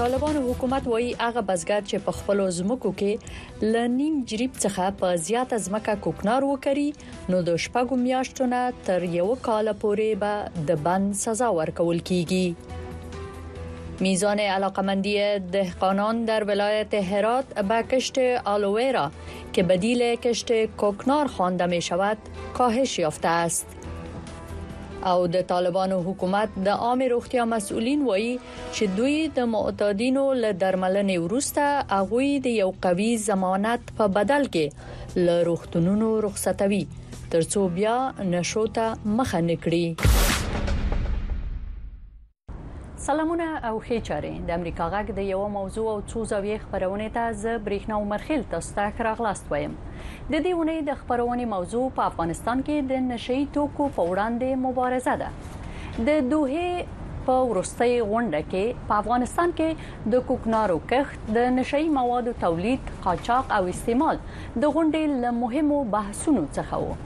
طالبانو حکومت وایي هغه بزګر چې په خپل ځمکو کې لنیم جریب څخه په زیاته ځمکه کوکنار وکړي نو د شپږو میاشتو نه تر یو کال پورې به د بند سزا ورکول کیږي میزان علاقمندی دهقانان در ولایت هرات به کشت آلوویرا که بدیل کشت کوکنار خوانده می شود کاهش یافته است او د طالبانو حکومت د عام روغتیا مسؤلین وایي چې دوی د معتادینو له درملنې وروسته هغه د یو قوي ضمانت په بدل کې له روغتونونو رخصتوي ترڅو بیا نشو ته مخه نکړي سلامونه او ښه چاره د امریکا غږ د یو موضوع او څو زاویې خبرونه ته زه برېښنا عمرخیل تاسو ته خراغلاست وایم د دې ونې د خبرونې موضوع په افغانستان کې د نشي توکو په وړاندې مبارزه ده د دوه په ورستۍ غونډه کې په افغانستان کې د کوکنارو کښت، د نشه يي موادو تولید، قاچاق او استعمال د غونډې له مهمو بحثونو څخه وو.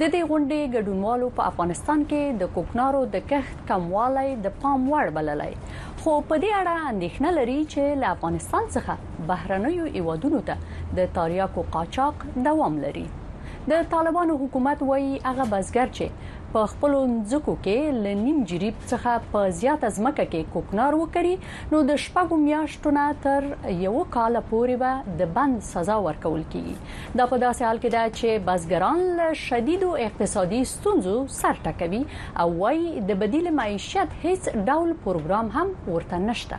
د دې غونډې ګډونوالو په افغانستان کې د کوکنارو د کښت کموالی د پام وړ بللی، خو په دې اړه اندېښنه لري چې له افغانستان څخه بهرنیو هېوادونو ته د تاریاکو قاچاق دوام لري. د طالبانو حکومت وايي، هغه بزګر چې په خپلو ځمکو کې له نیم جریب څخه په زیاته ځمکه کې کوکنار وکري، نو د شپږو میاشتو نه تر یوه کال پورې به د بند سزا ورکول کیږي. دا په داسې حال کې ده چې بزګران له شدیدو اقتصادي ستونزو سر ټکوي او وايي د بدیل معیشت هیڅ ډول پروګرام هم ورته نشته.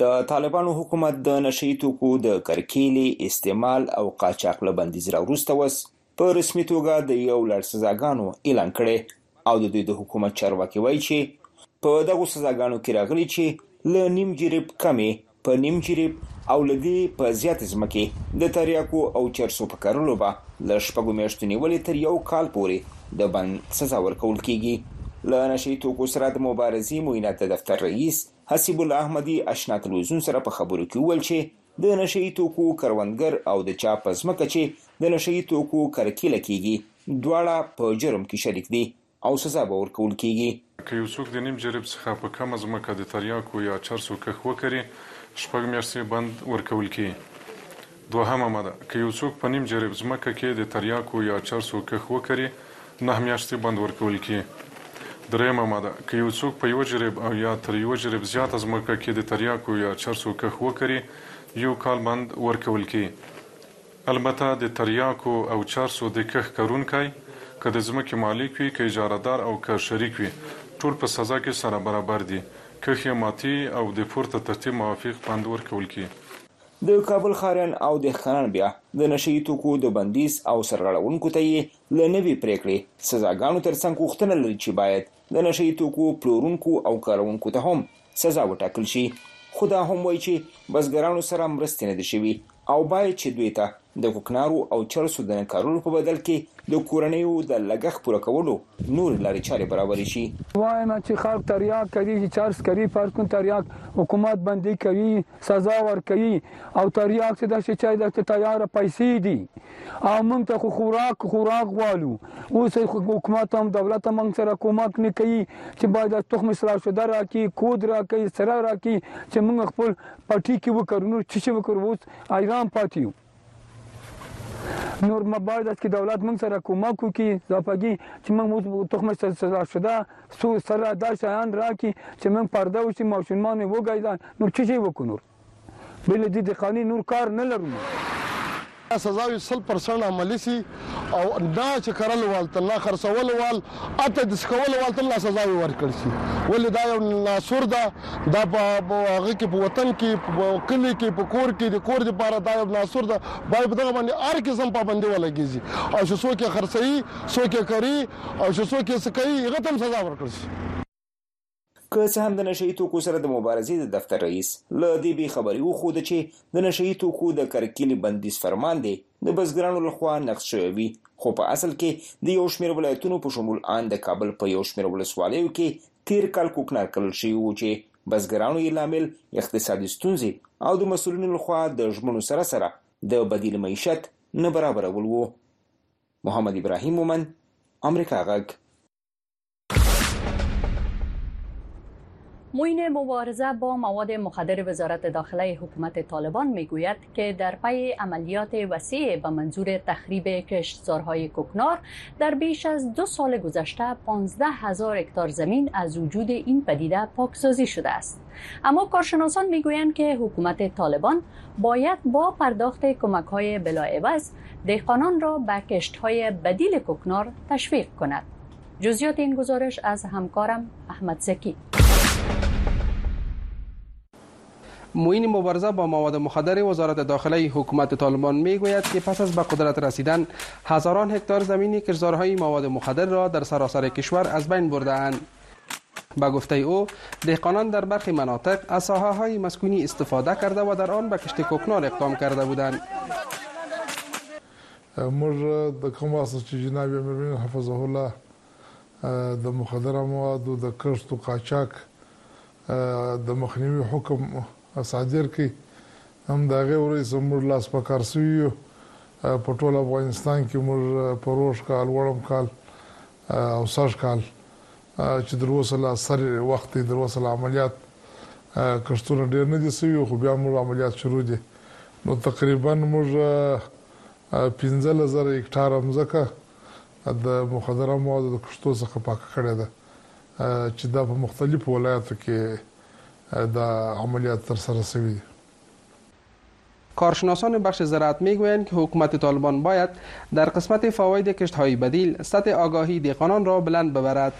د طالبانو حکومت د نشه يي توکو د کرکېلې، استعمال او قاچاق له بندیز راوروسته اوس په رسمي توګه د یو لړ سزاګانو اعلان کړی او د دوی د حکومت چارواکي وایي چې په دغو سزاګانو کې راغلي چې له نیم جریب کمې په نیم جریب او له دې په زیاتې ځمکې د تریاکو او چرسو په کرلو به له شپږو میاشتو نیولې تر یو کال پورې د بند سزا ورکول کېږي. له نشه یي توکو سره د مبارزې معینات د دفتر رییس حسیب الله احمدي اشنا تلویزیون سره په خبرو کې وویل چې د نشه يي توکو کروندګر او د چا په ځمکه چې د نشه يي توکو کرکيله کېږي، دواړه په جرم کې شريک دي او سزا به ورکول کېږي. که يو څوک د نيم جريب څخه په کمه ځمکه د ترياکو يا چرسو کښت وکري، شپږ مياشتې بند ورکول کېږي. دوهمه ماده، که يو څوک په نيم جريب ځمکه کې د ترياکو يا چرسو کښت وکري، نهه میاشتې بند ورکول کي. درېیمه ماده، که یو څوک په یوه جریب او یا تر یوه جریب زیاته ځمکه کي د تریاکو یا چرسو کښت وکري، یو کال بند ورکول کي. البته د تریاکو او چرسو د کښت کرونکی که د ځمکې مالک وي، که اجاره دار او که شریک وي، ټول په سزا کي سره برابر دي، کښت یې ماتي او د پورته ترتیب موافق بند ورکول کي. د کابل ښاریان او دهقانان بیا د نشه يي توکو د بندیز او سرغړونکو ته یې له نوې پرېکړې سزاګانو ترڅنګ غوښتنه لري چې باید د نشه يي توکو پلورونکو او کاروونکو ته هم سزا وټاکل شي، خو دا هم وايي چې بزګرانو سره مرستې نه دي شوي او باید چې دوی ته د کوکنارو او چرسو د نه کرلو په بدل کې د کورنیو د لګښت پوره کولو نورې لارې چارې برابرې شي. وایم چې خلک تریاک کوي چې چرس کوي فرض کن تریاک حکومت بندي کوي سزا ورکوي او تریاک څه ده چې چای ده ته تیاره پیسې دي او موږ ته خو خوراک خوراک غواړو اوس حکومت هم دولت هم موږ سره کومک نه کوي چې باید تخم اصلاح شده راکړي کود راکړي سره راکړي چې موږ خپل پټي کې وکړو نور څه شي وکړو اوس حیران پاتې یو نور مباید است که دولت موږ سره کومک وکړي ځاپګي چې موږ تخم سزا شده سو سره دا شیان راکړي چې موږ پرده وشي ماشومان وګایدا نور څه شي وکړو به له دې دقانې نور کار نه لرو. سزاوی سل پرسنټ عملی سی او نا چې کرلو وال ته نا خرڅولو وال اته د سکولو وال ته لا سزاوی ورکړ شي ولې دا یو ناسور ده دا په هغه کې په وطن کې په کلی کې په کور کې د کور لپاره دا یو ناسور ده باید په دغه باندې هر قسم پابندي ولګیږي او چې څوک خرڅي څوک کوي او چې څوک سکي هغه تم سزا ورکړ شي که څه هم د نشهيي توکو سره د مبارزې د دفتر رئیس له دې بې خبري وښوده چې د نشهيي توکو د کرکیلې بندیز فرمان دې د بزګرانو له خوا نقض شوی وي خو په اصل کې د یو شمېر ولایتونو په شمول آن د کابل په یو شمېر ولسوالیو کې تیر کال کوکنار کرل شوي وو چې بزګرانو یې لامل اقتصادي ستونزې او د مسولینو لخوا د ژمنو سره سره د بدیل معیشت نه برابرول وو محمد ابراهیم مومن امریکا غږ موین مبارزه با مواد مخدر وزارت داخله حکومت طالبان میگوید که در پی عملیات وسیع به منظور تخریب کشتزارهای کوکنار در بیش از دو سال گذشته 15 هزار هکتار زمین از وجود این پدیده پاکسازی شده است اما کارشناسان میگویند که حکومت طالبان باید با پرداخت کمک های بلاعوض دهقانان را به کشت های بدیل کوکنار تشویق کند جزیات این گزارش از همکارم احمد زکی موین مبارزه با مواد مخدر وزارت داخلی حکومت طالبان میگوید که پس از به قدرت رسیدن هزاران هکتار زمینی کشزارهای مواد مخدر را در سراسر کشور از بین برده اند. به گفته او دهقانان در برخی مناطق از ساحه های مسکونی استفاده کرده و در آن به کشت کوکنار اقدام کرده بودند موږ د کوم وخت څخه چې جناب امیرمنیر حفظه الله د مخدره موادو د کښت او قاچاق د مخنیوي حکم صادر کړي هم د هغې ورځې څخه موږ لاس په کار سوي یو په ټول افغانستان کې موږ په روږ کال وړم کال او سږ کال چې در اوسه لا سر وخت دی در اوسه لا عملیات کښتونه ډېر نه دي سوي خو بیا موږ عملیات شروع دي نو تقریبا موږ پنځلس زره هکټاره مځکه د مخدره موادو د کښتو څخه پاکه کړې ده چې دا په مختلفو ولایاتو کې دا عملیات ترسره شوي دي. کارشناسان بخش زراعت میگویند که حکومت طالبان باید در قسمت فواید کشتهای بدیل سطح آگاهی دهقانان را بلند ببرد.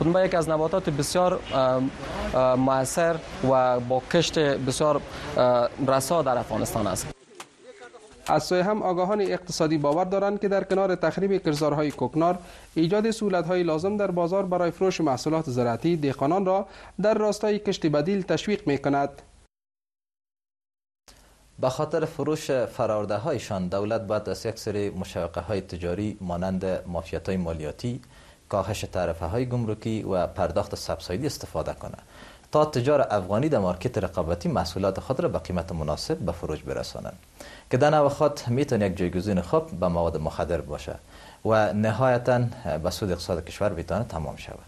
پنبه یک از نباتات بسیار موثر و با کشت بسیار رسا در افغانستان است از سوی هم آگاهان اقتصادی باور دارند که در کنار تخریب کرزارهای کوکنار ایجاد های لازم در بازار برای فروش محصولات زراعتی دهقانان را در راستای کشت بدیل تشویق می کند. با خاطر فروش فرارده هایشان دولت باید از یک سری مشاقه های تجاری مانند مافیات های مالیاتی کاهش تعرفه های گمرکی و پرداخت سبسایدی استفاده کنه تا تجار افغانی در مارکت رقابتی محصولات خود را به قیمت مناسب به فروش برسانند که در خود میتونه یک جایگزین خوب به مواد مخدر باشه و نهایتا به سود اقتصاد کشور بیتانه تمام شود.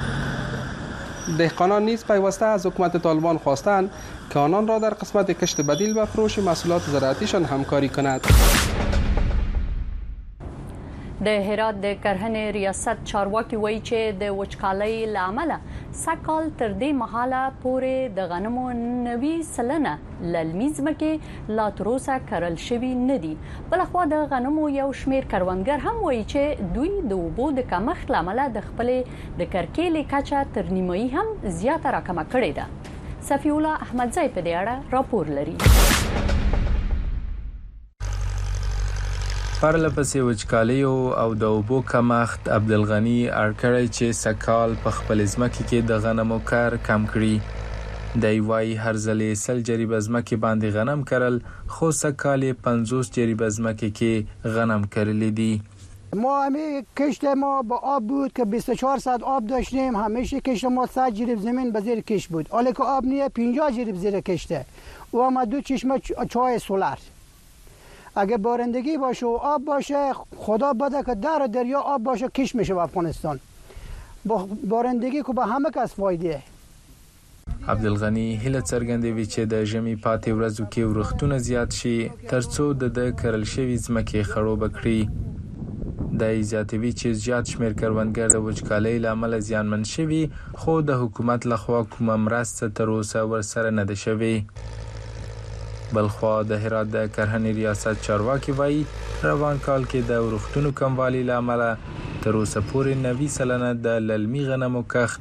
دهقانان نیز پیوسته از حکومت طالبان خواسته اند که آنان را در قسمت کشت بدیل و فروش محصولات زراعتیشان همکاری کند. د هرات د کرهنې ریاست چارواکي وایي چې د وچکالۍ له امله سږ کال تر دې مهاله پورې د غنمو نوي سلنه للمي ځمکې لا تر اوسه کرل شوي نه دي. بلخوا د غنمو یو شمېر کروندګر هم وايي چې دوی د اوبو د کمښت له امله د خپلې د کرکېلې کچه تر نیمايي هم زیاته راکمه کړې ده. صفي الله احمدزی په دې اړه راپور لري. پرله پسې وچکالیو او د اوبو کمښت عبدالغني اړ کړی چې سږکال په خپلې ځمکې کې د غنمو کر کم کړي. دی وايي، هر ځل یې سل جریبه ځمکې باندې غنم کرل، خو سږکال یې پنځوس جریبه ځمکې کې غنم کرلي دي. ما همه کشت ما به آب بود که بیست و چهار ساعت آب داشتیم همیشه کشت ما صد جریب زمین به زیر کشت بود حالا که آب نیه پنجاه جریب زیر کشته و اما دو چشمه چای سولر اگه بارندگی باشه و آب باشه خدا بده که در دریا آب باشه کش میشه به افغانستان با بارندگی که به همه کس فایده عبدالغني هیله څرګندوي چې د ژمي پاتې ورځو کې ورښتونه زیات شي. ترڅو د ده کرل شوي ځمکې خړوبه کړي. دی زیاتوي چې زیات شمېر کروندګر د وچکالۍ له امله زیانمن شوي، خو د حکومت له خوا کومه مرسته تر اوسه ورسره نه ده شوې. بلخوا د هرات د کرهنې ریاست چارواکي وايي، روان کال کې د ورښتونو کموالي له امله تر اوسه پورې نوي سلنه د للمي غنمو کښت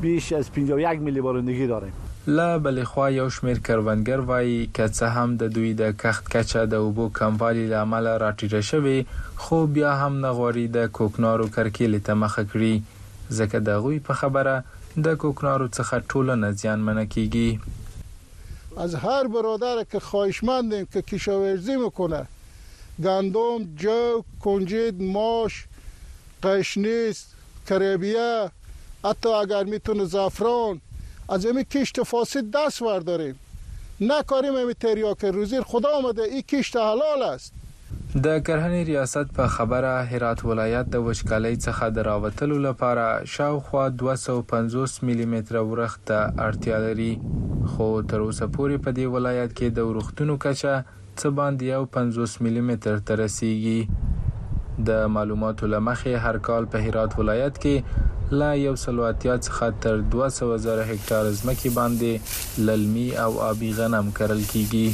بیش از پنجاه و یک ملی بارندگی داریم. له بلې خوا یو شمېر کروندګر وايي، که څه هم د دوی د کښت کچه د اوبو کموالي له امله راټیټه شوې، خو بیا هم نه غواړي د کوکنارو کرکېلې ته مخه کړي، ځکه د هغوی په خبره د کوکنارو څخه ټولنه زیانمنه کېږي. از هر برادر که خواهشمندیم که کشاورزی میکنه گندم، جو، کنجد، ماش، قشنیز، کرێبیه حتی اگر میتونه زعفران از امی کشت فاسد دست ورداریم نکاریم امی تریاک روزیر خدا آمده ای کشت حلال است. د کرهنې ریاست په خبره، هرات ولایت د وچکالۍ څخه د راوتلو لپاره شاوخوا دوه سوه پنځوس ملي متره ورښت ته اړتیا لري، خو تر اوسه پورې په دې ولایت کې د ورښتونو کچه څه باندې یو پنځوس ملي متر ته رسېږي. د معلوماتو له مخې، هر کال په هرات ولایت کې له یو سلو اتیا څخه تر دوه سوه زره هکټاره ځمکې باندې للمي او آبي غنم کرل کېږي.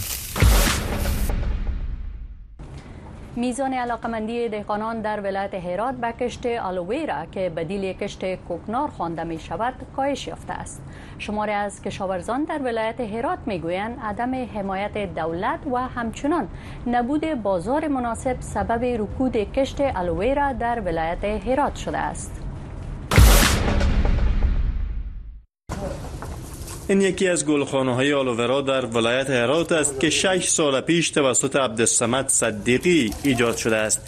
میزان علاقمندی دهقانان در ولایت هرات به کشت آلوویرا که بدیل کشت کوکنار خوانده میشود کاهش یافته است. شماره از کشاورزان در ولایت هرات میگویند عدم حمایت دولت و همچنان نبود بازار مناسب سبب رکود کشت آلوویرا در ولایت هرات شده است این یکی از گلخانه های آلوورا در ولایت هرات است که شش سال پیش توسط عبدالسمت صدیقی ایجاد شده است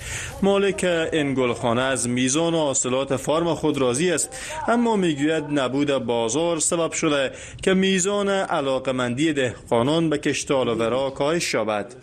مالک این گلخانه از میزان و حاصلات فارم خود راضی است اما میگوید نبود بازار سبب شده که میزان علاقمندی دهقانان به کشت آلوورا کاهش یابد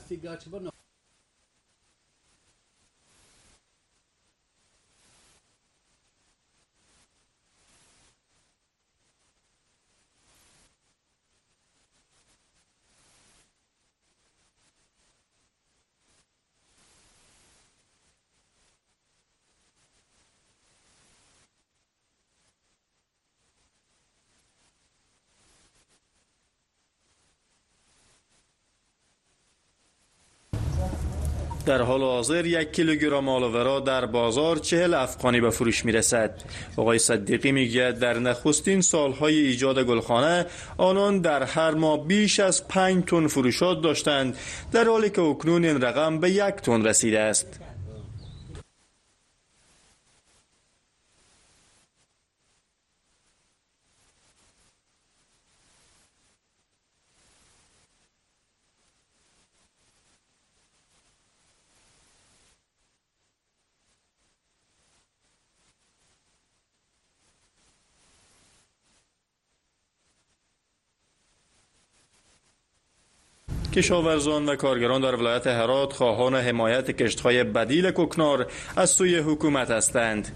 در حال حاضر یک کیلوگرم را در بازار چهل افغانی به فروش می رسد آقای صدیقی میگوید در نخستین سالهای ایجاد گلخانه آنان در هر ماه بیش از پنج تن فروشات داشتند در حالی که اکنون این رقم به یک تن رسیده است کشاورزان و کارگران در ولایت هرات خواهان حمایت کشتهای بدیل کوکنار از سوی حکومت هستند.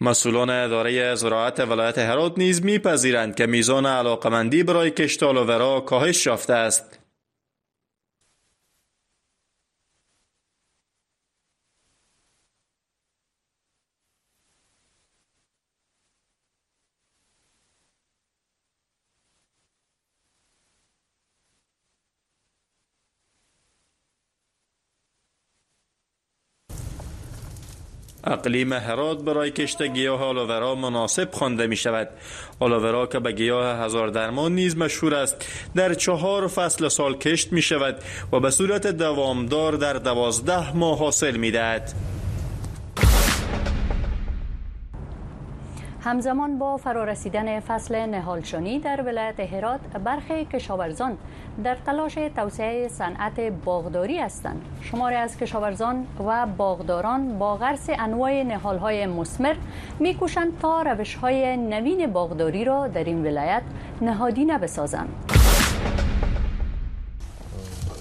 مسئولان اداره زراعت ولایت هرات نیز میپذیرند که میزان علاقمندی برای ورا کاهش یافته است اقلیم هرات برای کشت گیاه آلاورا مناسب خوانده می شود آلاورا که به گیاه هزار درمان نیز مشهور است در چهار فصل سال کشت می شود و به صورت دوامدار در دوازده ماه حاصل می دهد همزمان با فرارسیدن فصل نهالشانی در ولایت هرات برخی کشاورزان در تلاش توسعه صنعت باغداری هستند شماری از کشاورزان و باغداران با غرس انواع نهالهای مسمر میکوشند تا روشهای نوین باغداری را در این ولایت نهادی بسازند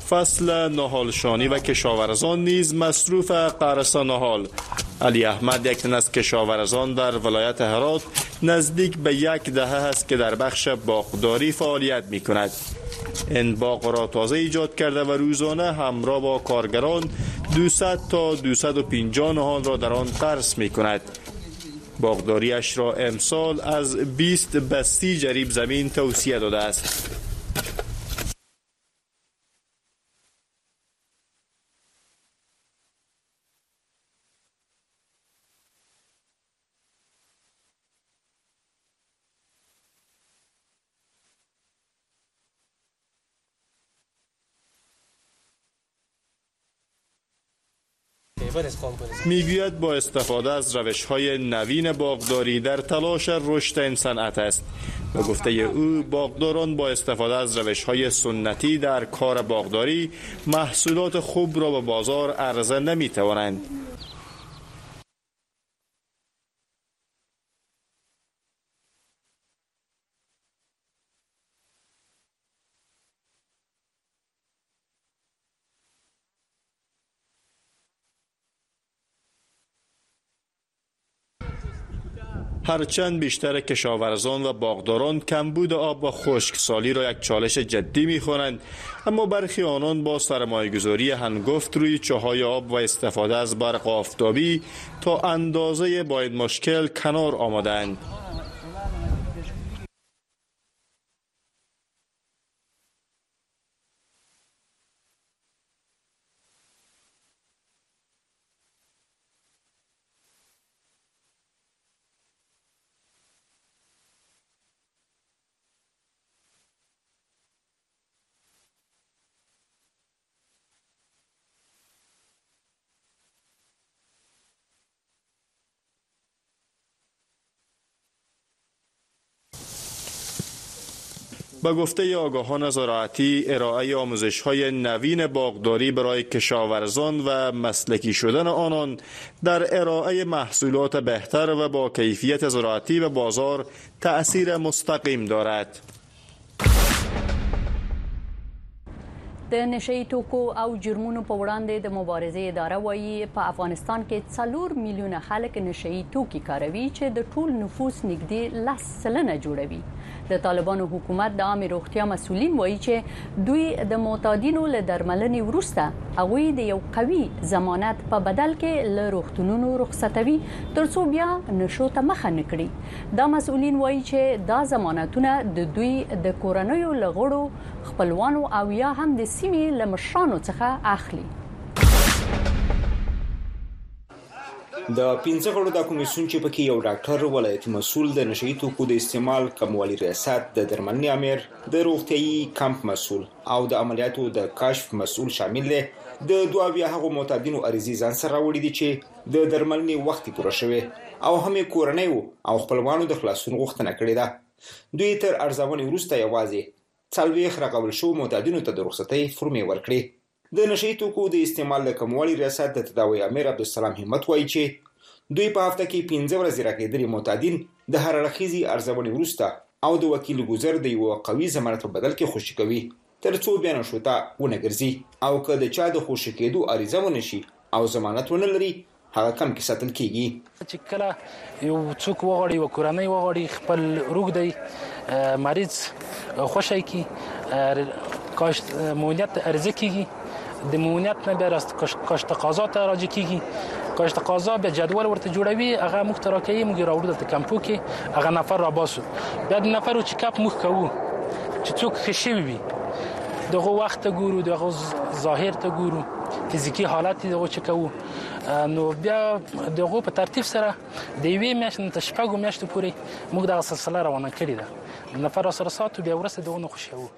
فصل نهالشانی و کشاورزان نیز مصروف قرص نهال علی احمد یک تن از کشاورزان در ولایت هرات نزدیک به یک دهه است که در بخش باغداری فعالیت می کند این باغ را تازه ایجاد کرده و روزانه همراه با کارگران 200 تا 250 نهال را در آن قرص می کند باغداریش را امسال از 20 به 30 جریب زمین توصیه داده است میگوید با استفاده از روش های نوین باغداری در تلاش رشد این صنعت است به گفته او باغداران با استفاده از روش های سنتی در کار باغداری محصولات خوب را به بازار عرضه نمی توانند هرچند بیشتر کشاورزان و باغداران کمبود آب و خشکسالی را یک چالش جدی می اما برخی آنان با گذاری هنگفت روی چاهای آب و استفاده از برق آفتابی تا اندازه باید مشکل کنار آمدند به گفته آگاهان زراعتی ارائه آموزش های نوین باغداری برای کشاورزان و مسلکی شدن آنان در ارائه محصولات بهتر و با کیفیت زراعتی و بازار تأثیر مستقیم دارد. د نشه یي توکو او جرمونو په وړاندې د مبارزې اداره وایي په افغانستان کې څلور میلیونه خلک نشه یي توکي کاروي چې د ټول نفوس نږدې لس سلنه جوړوي د طالبانو حکومت د عامه روغتیا مسولین وایي چې دوی د معتادینو له درملنې وروسته هغه د یو قوي ضمانت په بدل کې له روغتونونو رخصتوي ترڅو بیا نشو ته مخه نکړي دا مسؤلین وايي چې دا ضمانتونه د دوی د کورنیو له غړو، خپلوانو او یا هم د سیمې له مشرانو څخه اخلي. د پنځه غړو دا کمیسیون چې پکې یو ډاکټر، ولایتي مسؤل، د نشهيي توکو د استعمال کموالي ریاست، د درملنې امیر، د روغتیايي کمپ مسؤل او د عملیاتو د کشف مسؤل شامل دی، د دوه اویا هغو معتادینو عریضې ځان سره راوړي دي چې د درملنې وخت یې پوره شوی او هم یې کورنیو او خپلوانو د خلاصون غوښتنه کړې ده. دوی تر ارزونې وروسته یوازې څلوېښت رغول شوو معتادینو ته د رخصتۍ فرمې ورکړې. د نشه یي توکو د استعمال د کموالي ریاست د تداوۍ امیر عبدالسلام همت وایي چې دوی په هفته کې پنځه ورځې رغېدلي معتادین د هر اړخیزې ارزونې وروسته او د وکیل ګذر د یوه قوي ضمانت په بدل کې خوشې کوي. تر څو بیا نشوته ونه ګرځي او که د چا د خوشې کېدو عریضه ونه شي او ضمانت ونه لري، هغه کمپ کې ساتل کېږي. چې کله یو څوک وغواړي، یوه کورنۍ وغواړي خپل روږدی مریض خوشی کړي، کاش مولیت عریضه کېږي. د مونیت نه بیا راست کاش تقاضا ته راجع کیږي کاش تقاضا به جدول ورته جوړوي هغه موږ ته راکوي موږ راوړو دلته کمپو کې هغه نفر را باسو بیا د نفر چې کپ موږ کوو چې څوک ښه شوي وي دغه وخت ته ګورو دغه ظاهر ته ګورو فزیکی حالت دغه چې کوو نو بیا دغه په ترتیب سره د یوې میاشتې نه شپږو میاشتو پورې موږ دغه سلسله روانه کړې ده نفر سره ساتو بیا ورسته دغه نو خوشحالو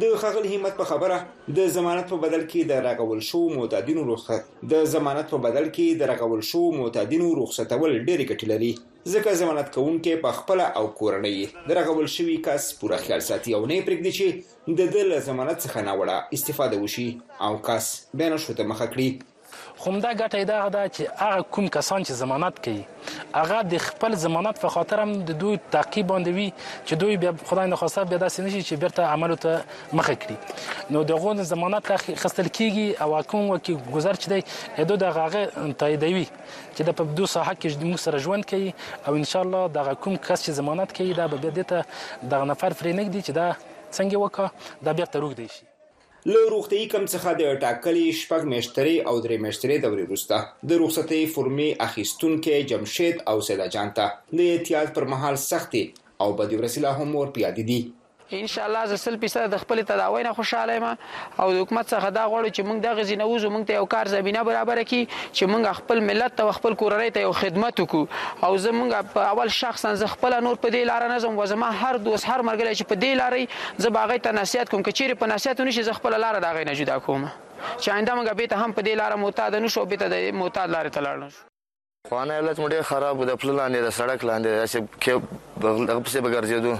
د ښاغلي همت په خبره د ضمانت په بدل کې د رغول شوو معتادینو رخصت د ضمانت په بدل کې د رغول شوو معتادینو رخصتول ډېرې ګټې لري ځکه ضمانت کوونکی په خپل او کورنۍ د رغول شوي کس پوره خیال ساتي او نه پرېږدي چې د ده له ضمانت څخه ناوړه استفاده وشي او کس بیا نشو ته مخه کړي همدا ګټه یې دغه ده چې هغه کوم کسان چې ضمانت کوي هغه د خپل ضمانت په خاطر هم د دوی تعقیب باندې وي چې دوی بیا خدای نه خواسته بیا داسې نشي چې بیرته عملو ته مخه کړي نو د غون ضمانت خستل کیږي او کوم وکی گذر چې دی ادو د هغه تاییدوي چې د په دوه ساحه کې د موږ سره ژوند کوي او ان شاء الله دغه کوم کس چې ضمانت کوي دا به بیا دته دغه نفر فرینګ دي چې دا څنګه وکړه دا بیرته روغ دی شي له روغتیايي کمپ څخه د ټاکلې شپږ میاشترې او درې میاشترې دورې وروسته د رخصتۍ فورمې اخیستونکی جمشید او سیدا جان ته د اعتیاد پر مهال سختې او بدې ورځې لا هم ور په یادې دي. ان شاء الله زه سل فیصده د خپلې تداوۍ نه خوشحاله یم او د حکومت څخه دا غواړو چې موږ دغه ځینه ووځو، موږ ته یو کار زمینه برابره کړي چې موږ خپل ملت ته او خپل کورنۍ ته یو خدمت وکړو او زه موږ په اول شخصاً زه خپله نور په دې لاره نه ځم وزما هر دوست هر ملګری چې په دې لارۍ زه به هغه ته نصیحت کوم که چیرې په نصیحت ونشي زه خپل لار د هغه نه جدا کوم چې آینده موږ به ته هم په دې لار معتاد نشو به ته د معتاد لار ته لاړ نشو خوانه حالت مډیر خراب د پل لاندې د سړک لاندې چې کې دغه پسې بګرځېدو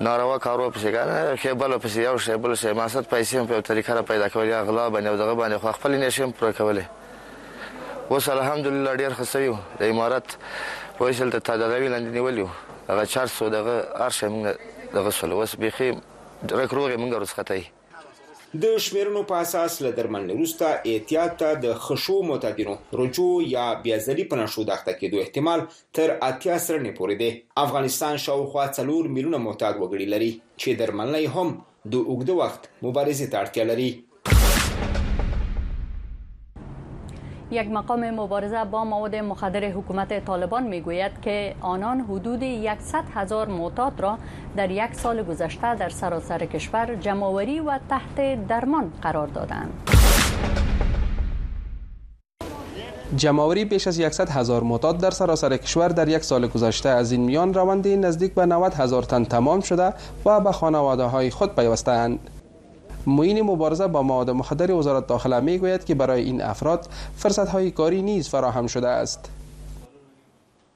ناروا کارو پسې کنه کې بل پسې یو شی بل شی مقصد پیسې په طریقه را پیدا کول یا غلا باندې دغه باندې خو خپل نشم پر کولې اوس الحمدلله ډېر ښه سوي د امارت پوه شل ته تداوي لاندې نیولي وو هغه چارج سو دغه هر شی موږ دغه سولو اوس بیخي ډرک روغ یې موږ رسخته یې د شمیرنو په اساس له درملنې وروسته اعتیاد ته د ښه شوو معتادینو رجوع یا بیا ځلي په نشو د اخته کېدو احتمال تر اتیا سلنې پورې دی. افغانستان شاوخوا څلور میلیونه معتاد وګړي لري چې درملنه یې هم د اوږده وخت مبارزې ته اړتیا لري. یک مقام مبارزه با مواد مخدر حکومت طالبان میگوید که آنان حدود یک صد هزار معتاد را در یک سال گذشته در سراسر کشور جمعآوری و تحت درمان قرار دادهاند. جمعوری بیش از 100 هزار معتاد در سراسر کشور در یک سال گذشته از این میان روندی نزدیک به 90 هزار تن تمام شده و به خانواده های خود پیوستند. معین مبارزه با مواد مخدر وزارت داخله می گوید که برای این افراد فرصت های کاری نیز فراهم شده است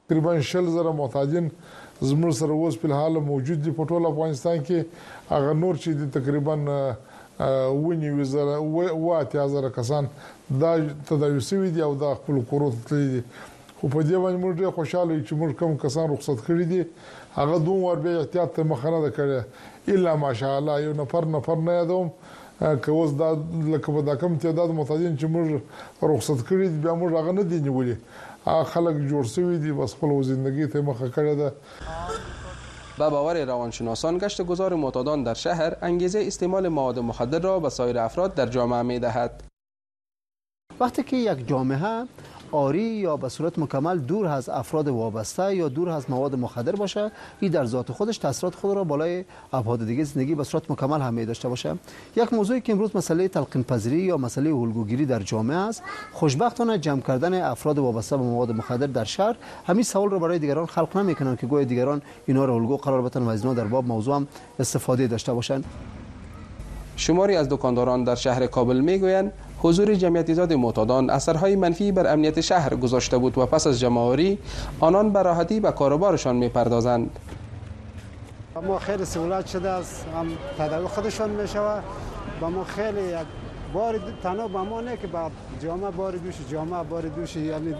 تقریبا شل زره محتاجین زموږ سره اوس فلحاله موجود دي په ټول افغانستان کې هغه نور چې دي تقریبا اووه نوي زره اووه اتیا زره کسان دا تداوي شوي دي او دا خپل کورو ته تللي دي خو په دې باندې موږ ډېر خوشاله یو چې موږ کوم کسان رخصت کړي دي هغه دومره بیا احتیاط ته مخه نه ده کړې الا ماشاءالله یو نفر نفر نه یادوم که اوس دا لکه په دا کم تعداد معتادین چې موږ رخصت کړي دي بیا موږ هغه نه دي نیولي هغه خلک جوړ شوي دي بس خپل و زندګي ته مخه کړې ده. به باور روانشناسان گشت گذار معتادان در شهر انگیزه استعمال مواد مخدر را و سایر افراد در جامعه می دهد. وقتی که یک جامعه آری یا به صورت مکمل دور از افراد وابسته یا دور از مواد مخدر باشه این در ذات خودش تاثیرات خود را بالای ابعاد دیگه زندگی به صورت مکمل همه داشته باشه یک موضوعی که امروز مسئله تلقین پذیری یا مسئله الگوگیری در جامعه است خوشبختانه جمع کردن افراد وابسته به مواد مخدر در شهر همین سوال را برای دیگران خلق نمیکنند که گویا دیگران اینا را الگو قرار بدن و از در باب موضوع استفاده داشته باشند شماری از دکانداران در شهر کابل میگویند حضور جمعیت زیاد معتادان اثرهای منفی بر امنیت شهر گذاشته بود و پس از جمعآوری آنان به راحتی به کاروبارشان میپردازند ما خیلی سهولت شده است هم تداوی خودشان میشود و ما خیلی یک بار تنها به ما نه که با جامعه بار دوش جامعه بار دوش یعنی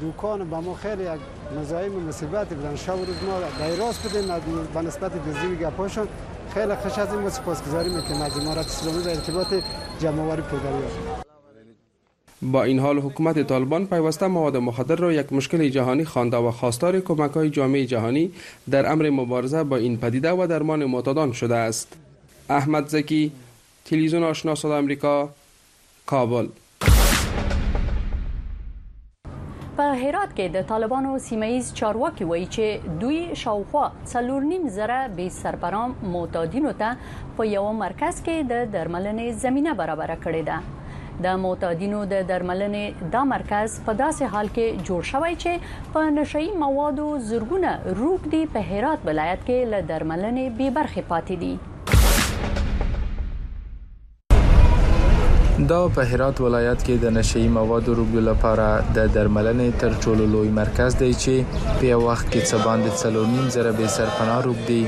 دوکان به ما خیلی یک مزاحم مصیبت بودن شب روز ما بیراس بودیم از به نسبت دوزی گپاشون خیلی خوش از این ما سپاسگزاری میکنیم از امارت اسلامی به ارتباط جمعوری پدریان با این حال حکومت طالبان پیوسته مواد مخدر را یک مشکل جهانی خوانده و خواستار کمک های جامعه جهانی در امر مبارزه با این پدیده و درمان معتادان شده است احمد زکی تلویزیون آشنا صدا امریکا کابل. په هرات کې د طالبانو سیمه ییز چارواکي وایي چې دوی شاوخوا څلور نیم زره بې سرپنا معتادینو ته په یو مرکز کې د درملنې زمينه برابره کړې ده د معتادینو د درملنې دا مرکز په داسې حال کې جوړ شوی چې په نشئی موادو زرګونه روک دی په هرات ولایت کې له درملنې بې برخې پاتې دي دا په هرات ولایت کې د نشه یي موادو روږدو لپاره د درملنې تر ټولو لوی مرکز دی چې په یو وخت کې څه باندې څلور نیم زره بې سرپناه روږدي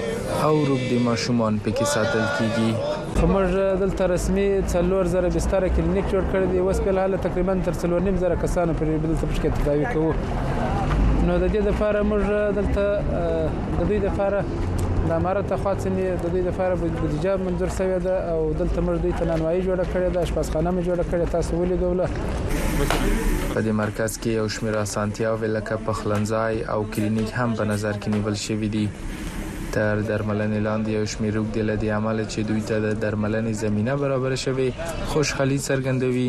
او روږدي ماشومان پکې ساتل کیږي. موږ دلته رسمي څلور زره بستره کلینیک جوړ کړی دی اوس په الحاله تقریبا تر څلور نیم زره کسانو پورې دلته پښکې تداوي کوو نو د دې لپاره موږ دلته د دوی لپاره د امارت د خوا څخه د دوی لپاره بودیجه منظور شوې ده او دلته موږ دوی ته نانوایي جوړه کړې ده اشپزخانه مو جوړه کړې تاسو ولیدوله په دې مرکز کې یو شمېر اسانتیاوې لکه پخلنځای او کلینیک هم په نظر کې نیول شوې دي تر درملنې لاندې یو شمېر روږدي له دې امله چې دوی ته د درملنې زمينه برابره شوې خوشحالي څرګندوي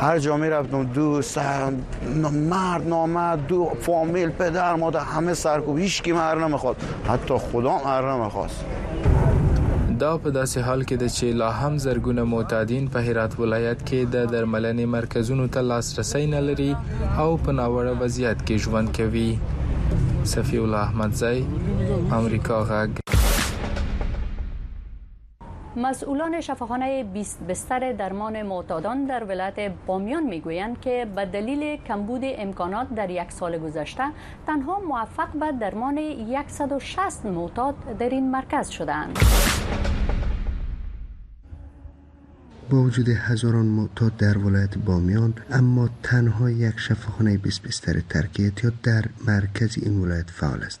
هر جا می رفتم دوست مرد نامرد دو فامیل پدر مادر همه سرکوب هیچ کی مر نمیخواد حتی خدا مر نمیخواست دا په داسې حال کې ده چې لا هم زرګونه معتادین په هرات ولایت کې د درملنې مرکزونو ته لاسرسی نه لري او په ناوړه وضعیت کې ژوند کوي صفی الله احمدزی امریکا غږ مسئولان شفاخانه بستر درمان معتادان در ولایت بامیان میگویند که به دلیل کمبود امکانات در یک سال گذشته تنها موفق به درمان 160 معتاد در این مرکز شدند. با وجود هزاران معتاد در ولایت بامیان اما تنها یک شفاخانه 20 بستر ترک اعتیاد در مرکز این ولایت فعال است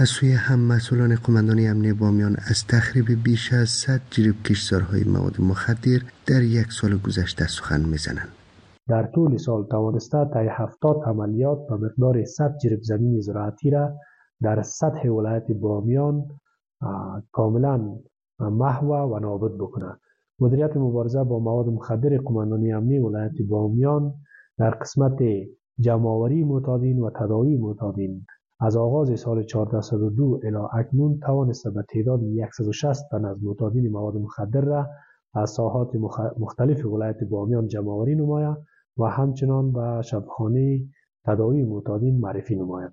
از سوی هم مسئولان قوماندانی امنی بامیان از تخریب بیش از صد جریب کشتزارهای مواد مخدر در یک سال گذشته سخن میزنند. در طول سال توانسته طی هفتاد عملیات به مقدار صد جریب زمین زراعتی را در سطح ولایت بامیان کاملا محو و نابود بکنه. مدیریت مبارزه با مواد مخدر قمندانی امنی ولایت بامیان در قسمت جمعآوری معتادین و تداوی معتادین از آغاز سال 1402 الى اکنون توانسته به تعداد 160 تن از معتادین مواد مخدر را از ساحات مختلف ولایت بامیان جمعآوری نماید و همچنان به شبخانه تداوی معتادین معرفی نماید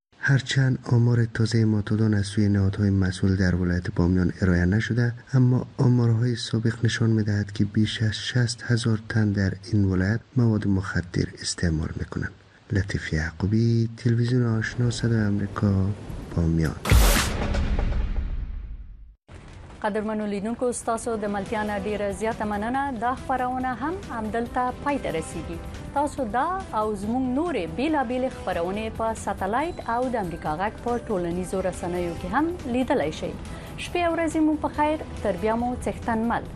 هرچند آمار تازه ماتودان از سوی نهادهای مسئول در ولایت بامیان ارائه نشده اما آمارهای سابق نشان میدهد که بیش از 60 هزار تن در این ولایت مواد مخدر استعمال میکنند لطیف یعقوبی تلویزیون آشنا صدای آمریکا بامیان قدرمنو لیدونکو تاسو د ملتیا نه ډیره زیاته مننه دا خبرونه هم عمدلته پای ته رسیدي تاسو دا او زموږ نورې بیلابل خبرونه په ساتلایت او د امریکا غږ په ټولنیزو رسنیو کې هم لیدلای شئ شپه او ورځ مو په خیر تربیه مو څښتن مل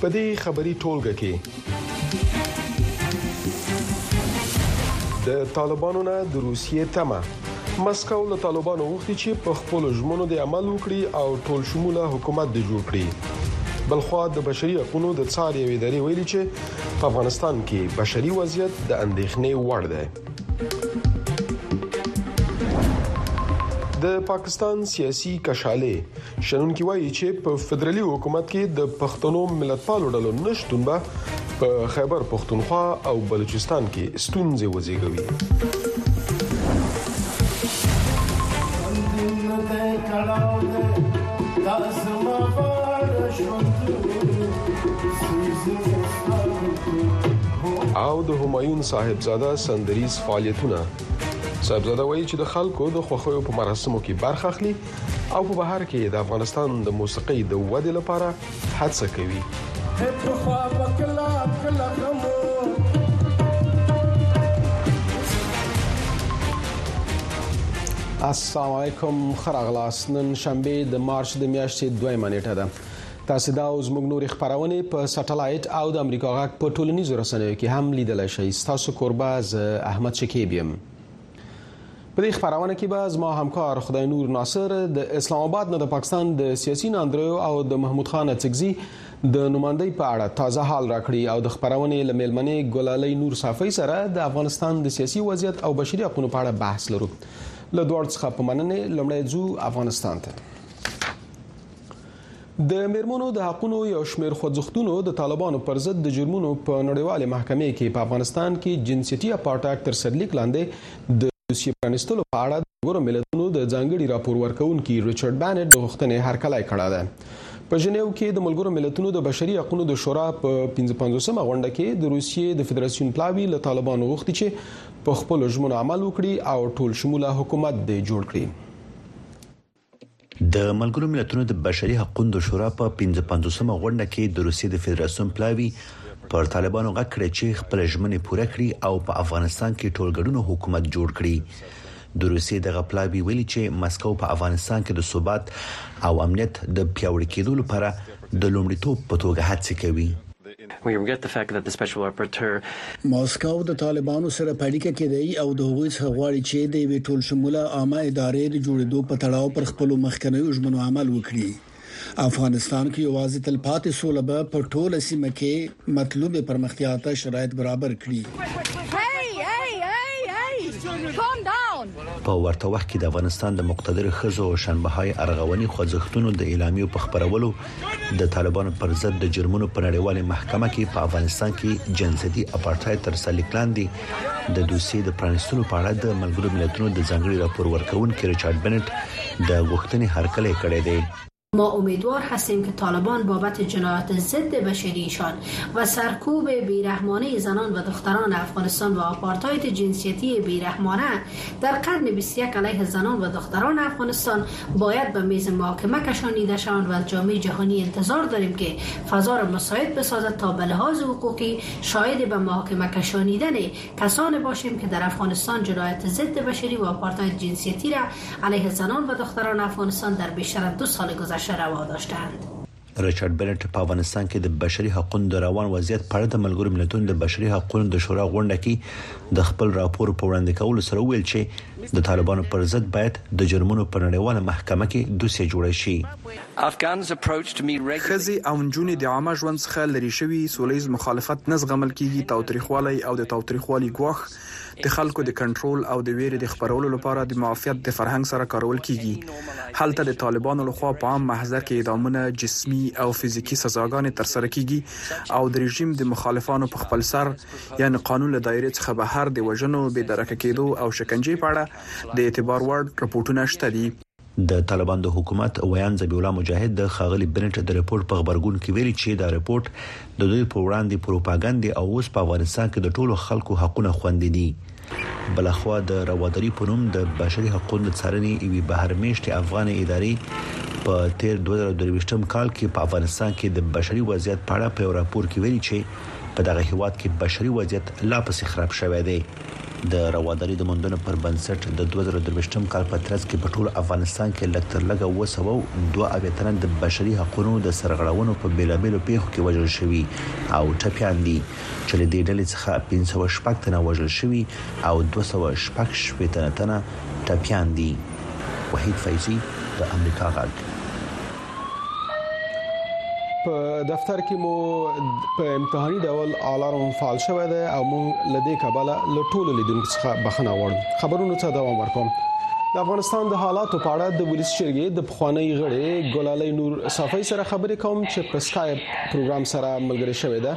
په دې خبري ټولګه کې د طالبانو نه د روسیې تمه مسکو له طالبانو غوښتي چې په خپل ژمنو د عمل وکړي او ټول شموله حکومت د جوړ کړي بلخوا د بشري حقوقو د څار یوې ادارې ویلي چې په افغانستان کې بشري وضعیت د اندېښنې وړ دی د پاکستان سیاسي کشالې شنونکي وایي چې په فدرالي حکومت کې د پښتنو ملتپالو ډلو نشتون به په خیبر پښتونخوا او بلوچستان کې ستونزې وزېږوي او د همایون صاحبزاده سندریز فعالیتونه صاحبزاده وایي چې د خلکو د خوخیو په مراسمو کې برخه اخلي او په بهر کې د افغانستان د موسیقۍ د ودې لپاره هڅه کوي السلام علیکم خراغلاس نن شنبه د مارچ د میاشتې 2 منېټه ده تاسو دا اوس موږ نور خبرونه په سټلایټ او د امریکا غاک په ټولنیزو رسنیو کې هم لیدل شئ تاسو قرباز احمد شکیب یم په دې خبرونه کې به زما همکار خدای نور ناصر د اسلام آباد نه د پاکستان د سیاسي ناندریو او د محمود خان اڅکزي د نوماندۍ په اړه تازه حال راکړي او د خبرونه لملمنې ګلالۍ نور صافي سره د افغانستان د سیاسي وضعیت او بشري حقوقو په اړه بحث لرو له دوړ څخه په مننه لمړی ځو افغانستان ته د میرمنو د حقونو یو شمیر خوځښتونو د طالبانو پر ضد د جرمونو په نړیوالې محکمې کې په افغانستان کې جنسیتي اپارټایډ تر سرلیک لاندې د دوسیې پرانیستلو په اړه د ملګرو ملتونو د ځانګړي راپور ورکوونکي ریچارډ بانټ د غوښتنې هرکلی کړی دی په ژنیو کې د ملګرو ملتونو د بشري حقوقو د شورا په 55مه غونډه کې د روسیې د فدراسیون پلاوی له طالبانو غوښتي چې په خپل ژمنو عمل وکړي او ټول شموله حکومت دې جوړ کړي د ملګرو ملتونو د بشري حقوندو شورا په 55 مه غونډه کې د روسیې د فدراسیون پلاوي پر طالبانو غږ کړی چې خپل ژمنې پوره کړي او په افغانستان کې ټولګډونو حکومت جوړ کړي د روسیې دغه پلاوی ویلي چې مسکو په افغانستان کې د ثبات او امنیت د پیاوړي کېدو لپاره د لومړیتوب په توګه هڅې کوي. ماسکو د طالبانو سره په اړیکه کې دی او د هغوی څخه غواړي چې د یوې ټول شموله عامه ادارې د جوړیدو په تړاو پر خپلو مخکنیو ژمنو عمل وکړي. افغانستان کې یوازې تلپاتې سوله به په ټوله سیمه کې مطلوبې پرمختیا ته شرایط برابر کړي. په ورته وخت کې د افغانستان د مقتدرو ښځو او شنبهاي ارغوني خوځښتونو د اعلامیو په خپرولو د طالبانو پر ضد د جرمونو په نړیوالې محکمه کې په افغانستان کې جنسیتي اپارتاید تر سرلیک لاندې د دوسیې د پرانیستلو په اړه د ملګرو ملتونو د ځنګړي راپور ورکونکي ریچارډ بنټ د غوښتنې هرکلی کړی دی ما امیدوار هستیم که طالبان بابت جنایات ضد بشریشان و سرکوب بیرحمانه زنان و دختران افغانستان و آپارتاید جنسیتی بیرحمانه در قرن 21 علیه زنان و دختران افغانستان باید به میز محاکمه کشانیده شوند و از جامعه جهانی انتظار داریم که فضا را مساعد بسازد تا به لحاظ حقوقی شاید به محاکمه کشانیدن کسان باشیم که در افغانستان جنایت ضد بشری و آپارتاید جنسیتی را علیه زنان و دختران افغانستان در بیشتر از دو سال گذشته ترشا روا داشتند ریچارډ بنټ په افغانستان کې د بشري حقونو د روان وضعیت په اړه د ملګرو ملتونو د بشري حقونو د شورا غونډه کې د خپل راپور په وړاندې کولو سره ویل چې د طالبانو پر ضد باید د جرمونو په نړیواله محکمه کې دوسیه جوړه شي خزي او نجونې د عامه ژوند څخه لري شوي سولیز مخالفت نه زغمل کیږي تاوتریخوالی او د تاوتریخوالي ګواښ د خلکو د کنټرول او د وېرې د خپرولو لپاره د معافیت د فرهنګ سره کارول کېږي. هلته د طالبانو له خوا په عام محضر کې اعدامونه، جسمي او فزیکي سزاګانې ترسره کېږي او د رژیم د مخالفانو په خپل سر، یعنې قانون له دایرې څخه بهر، د وژنو، بې درکه کېدو او شکنجې په اړه د اعتبار وړ رپوټونه شته دي. د طالبانو د حکومت ویاند ذبیح الله مجاهد د ښاغلي بنټ د رپورټ په غبرګون کې ویلي چې دا رپورټ د دوی په وړاندې پروپاګند دی او اوس په افغانستان کې د ټولو خلکو حقونه خوندي دي. بلخوا د رواداري په نوم د بشري حقوقو د څارنې یوې بهرمیشتې افغانې ادارې په تیر 2023 کال کې په افغانستان کې د بشري وضعیت په اړه په یو راپور کې ویلي چې په دغه هیواد کې بشري وضعیت لا پسې خراب شوی دی. د رواداري د موندنو پر بنسټ د دوه زره درویشتم کال په ترڅ کې په ټول افغانستان کې لږ تر لږه اووه سوه او دوه اویا تنه د بشري حقونو د سرغړونو په بېلابېلو پېښو کې وژل شوي او ټپیان دي چې له دې ډلې څخه پنځه سوه شپږ تنه وژل شوي او دوه سوه شپږ شپېته تنه ټپیان دي. وحید فیضي د امریکا غږ. په دفتر کې مو په امتحاني ډول الارم فعال شوی دی او موږ لدې کبله له ټولو لیدونکو څخه بخښنه غواړم خبرونو ته دوام ورکوم د افغانستان د حالاتو په اړه د ولس شرګې د پخوانی غړي ګلالۍ نور صافي سره خبرې کوم چې په سکایپ پروګرام سره ملګری شوې ده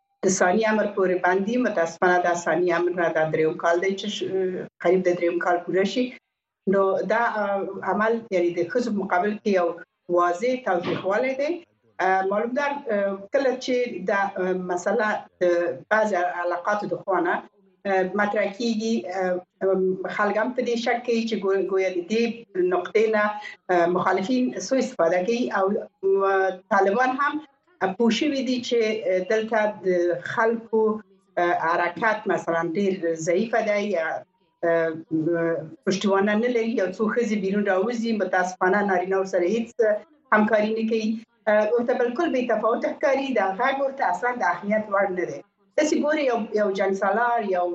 د ثاني امر پورې باندې متاسفانه دا ثاني امر نه دا دریم کال دی چې قریب د دریم کال پوره شي نو دا عمل یعنی د خزو مقابل کې یو واضح توجیهواله دی معلوم ده کله چې دا مسله بعض علاقات د خوانه مطرح کیږي خلک هم په دې شک کې چې ګویا د دې نقطې نه مخالفین سوء استفاده کوي او طالبان هم پوه شوي دي چې دلته د خلکو حرکت مثلا ډیر ضعیف دی یا پښتوانه نه لري یو څو خزي بیرون راوځي متاسفانه نارینه سره هیڅ همکاري نه کوي ورته بالکل بي تفاوت ښکاري دا غږ ورته اصلا د اهمیت وړ نه دی تاسو ګوري یو یو جنسالار یو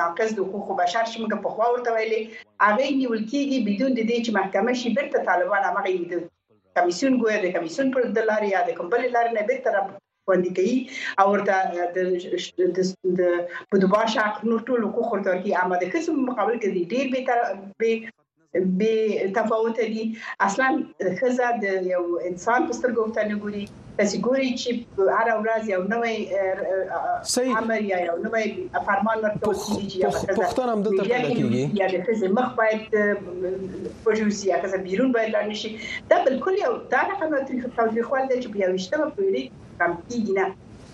ناقص د حقوق بشر چې موږ په خوا ورته ویلي هغه نیول کیږي بدون د دې چې محکمه شي بیرته طالبان هغه کمیسیون ګویا د کمیسیون پر د لارې یا د کوم بل لارې نه بیرته را باندې کوي او ورته د د په دوبار شاق نور ټول حقوق ورته ورکړي اما د خزم مقابل کې ډیر به تر به به تفاوت دي اصلا خزه د یو انسان په سترګو ته نه ګوري تاسو ګوري چې هر ورځ یو نوې امر یا یو نوې فرمان ورکول کیږي چې یا پښتون هم دلته پیدا کیږي یا د خزې مخ باید پوجوسی یا خزې بیرون باید لاړ شي دا بالکل یو دا رقم تاریخ تاریخوال دی چې په 21مه پیړۍ کم کیږي نه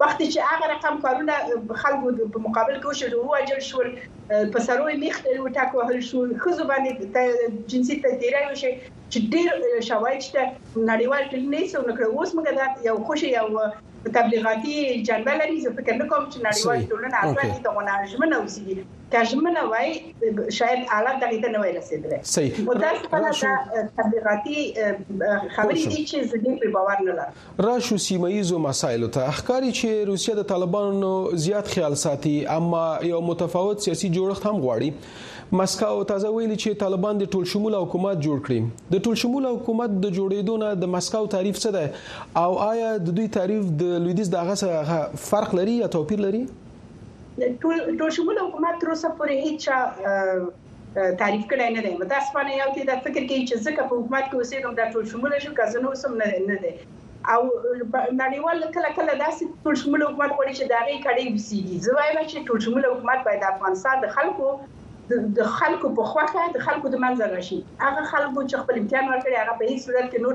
وخت چې هغه رقم کارونه خلکو په مقابل کې وشول ووژل شول په سرو یې میخ ټک وهل شو ښځو باندې جنسي تیری وشي چې ډېر شواهد شته نړیوال ټولنې یې څه ونکړه اوس موږ دا یو خوشې یو تبلیغاتي جنبه لري زه فکر نه کوم چې نړیوال ټولنه اصلا دې ته غوڼه ژمنه اوسي که ژمنه وای شاید حالت دغه ته نه وای رسیدلی متاسفانه دا تبلیغاتي خبرې دي چې زه دې په باور نه لرم راشو سیمه ییزو مسایلو ته. ښکاري چې روسیه د طالبانو نو زیات خیال ساتي اما یو متفاوت سیاسي جوړښت هم غواړي. مسکو تازه ویلي چې طالبان دې ټولشموله حکومت جوړ کړي. د ټولشموله حکومت د جوړېدو نه د مسکو تعریف څه دی او آیا د دوی تعریف د لویدیځ د هغه سره فرق لري یا توپیر لري؟ د ټولشموله حکومت تر اوسه پورې هیچا تعریف کړی نه دی متاسفانه یو ته دا فکر کوي چې ځکه په حکومت کې اوسېږم دا ټول شموله شو که زه نه اوسم نه دی او نړیوال کله کله داسې ټول شموله حکومت غواړي چې دا غي کړي وسیږي زه وایم چې ټول شموله حکومت باید افغانستان د خلکو د خلکو په خوخه د خلکو د منځ راشي هغه خلکو چې خپل امتحان ورکړي هغه په هیڅ صورت کې نور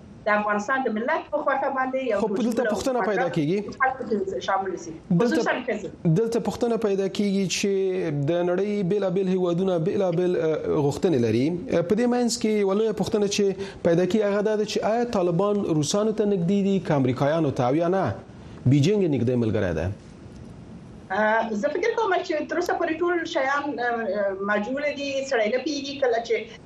د افغانستان د ملت په خوخه باندې یو ټول دلته پښتنه پیدا کیږي شامل سي خصوصا کزه دلته پښتنه پیدا کیږي چې د نړۍ بیل بیل هیوادونه بیل بیل غوښتنې لري په دې مینس کې ولوی پښتنه چې پیدا کیږي هغه دا چې آیا طالبان روسانو ته نږدې دي که امریکایانو ته یا نه بیجینګ نږدې ملګری ده زه فکر کوم چې تر اوسه پورې ټول شیان مجهول دي سړی نه پیږي کله چې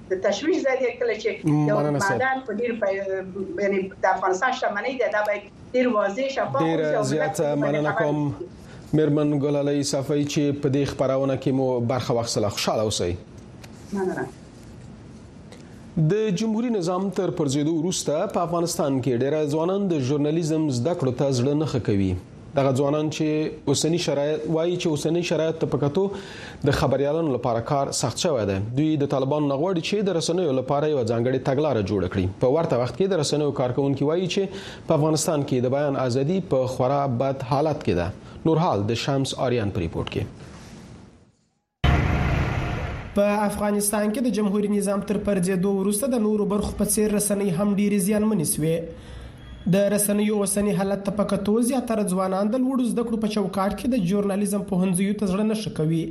د تشویش ځای دی کله چې یو معدن په ډیر یعنی د افغانستان شتمنۍ ده دا باید ډیر واضح شفاف او ډیر زیات مننه کوم مېرمن ګلالۍ صفای چې په دې خبرونه کې مو برخه واخیستله خوشاله اوسئ مننه د جمهوریت نظام تر پرځیدو وروسته په افغانستان کې ډېر ځوانان د ژورنالیزم زده کړو ته ځړنه کوي دغه ځوانان چې اوسنی شرایط وایي چې اوسنی شرایط ته پکتو د خبريالانو لپاره کار سخت شوی دی دوی د طالبانو نغوړي چې د رسنیو لپاره یو ځانګړي تګلارې جوړ کړي په ورته وخت کې د رسنیو کارکونکو وایي چې په افغانستان کې د بیان ازادي په خورا بد حالت کې ده نور حال د شمس آریان په ریپورت کې په افغانستان کې د جمهوري نظام تر پرځېدو وروسته د نورو برخو په څیر رسنۍ هم ډېرې زیانمنې شوې د رسنیو اوسنی حالت ته په کتو زیاتره ځوانان د لوړو زده کړو په چوکاټ کې د ژورنالیزم پوهنځیو ته زړه نه ښه کوي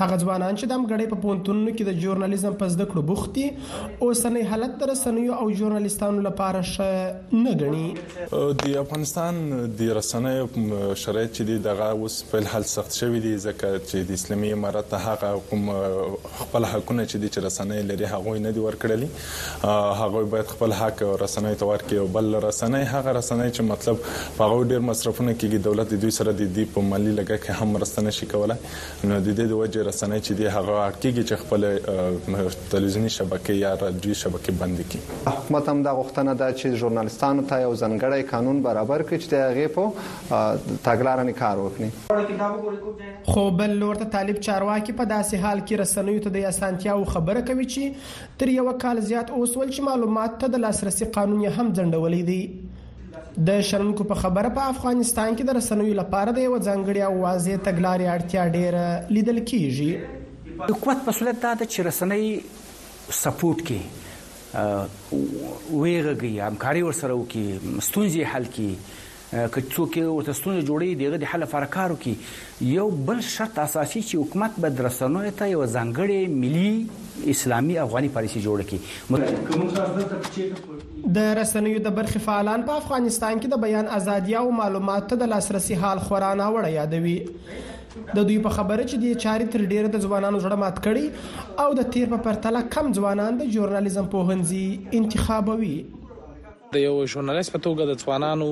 هغه ځوانان چې د امګړې په پونتونونو کې د ژورنالیزم په زده کړو بوخت دي اوسنی حالت د رسنیو او ژورنالیستانو لپاره ښه نه غني د افغانستان د رسنیو شرایط چې دي دغه اوس په الحال سخت شوی دي ځکه چې د اسلامي امارت هغه کوم خپل حقونه چې دي چې رسنۍ لري هغه نه دي ورکړلي هغه باید خپل حق رسنۍ ته ورکړي او بل رسنۍ هغه رسنۍ چې مطلب په هغه ډیر مصرفونه کیږي دولت د دوی سره د دې په مالی لګښت هم مرسته نشي کولای نو د دې د وجې رسنۍ چې دي هغه اړ کېږي چې خپلې تلویزیوني شبکې یا راډیويي شبکې بندې کړي. له حکومته هم دا غوښتنه ده چې ژورنالستانو ته یو ځانګړی قانون برابر کړي چې د هغې په تګلارنې کار وکړي. خو بل لور ته طالب چارواکي په داسې حال کې رسنیو ته د اسانتیاوو خبره کوي چې تر یوه کال زیات اوسول چې معلوماتو ته د لاسرسي قانون یې هم ځنډولی دی. د شنونکو په خبره په افغانستان کې د رسنیو لپاره د یو ځانګړي او واضح تګلارې اړتیا ډیره لیدل کیږي د قوت مسولیت دا ده چې رسنۍ سپورټ کې ویغږي همکاري ورسره وکړي ستونزې حل کړي که څوک ورته ستونزه جوړي دغه د حل لپاره کار وکړي یو بل شرط اساسي چې حکومت باید رسنیو ته یوه ځانګړې ملي اسلامي افغاني پالیسي جوړه کړي. د رسنیو د برخې فعالان په افغانستان کې د بیان ازادي او معلوماتو ته د لاسرسي حال خورا ناوړه یادوي. د دوی په خبره چې دې چارې تر ډېره د ځوانانو زړه مات کړی او د تېر په پرتله کم ځوانان د ژورنالیزم پوهنځي انتخابوي. د یو ژورنالیست په توګه د ځوانانو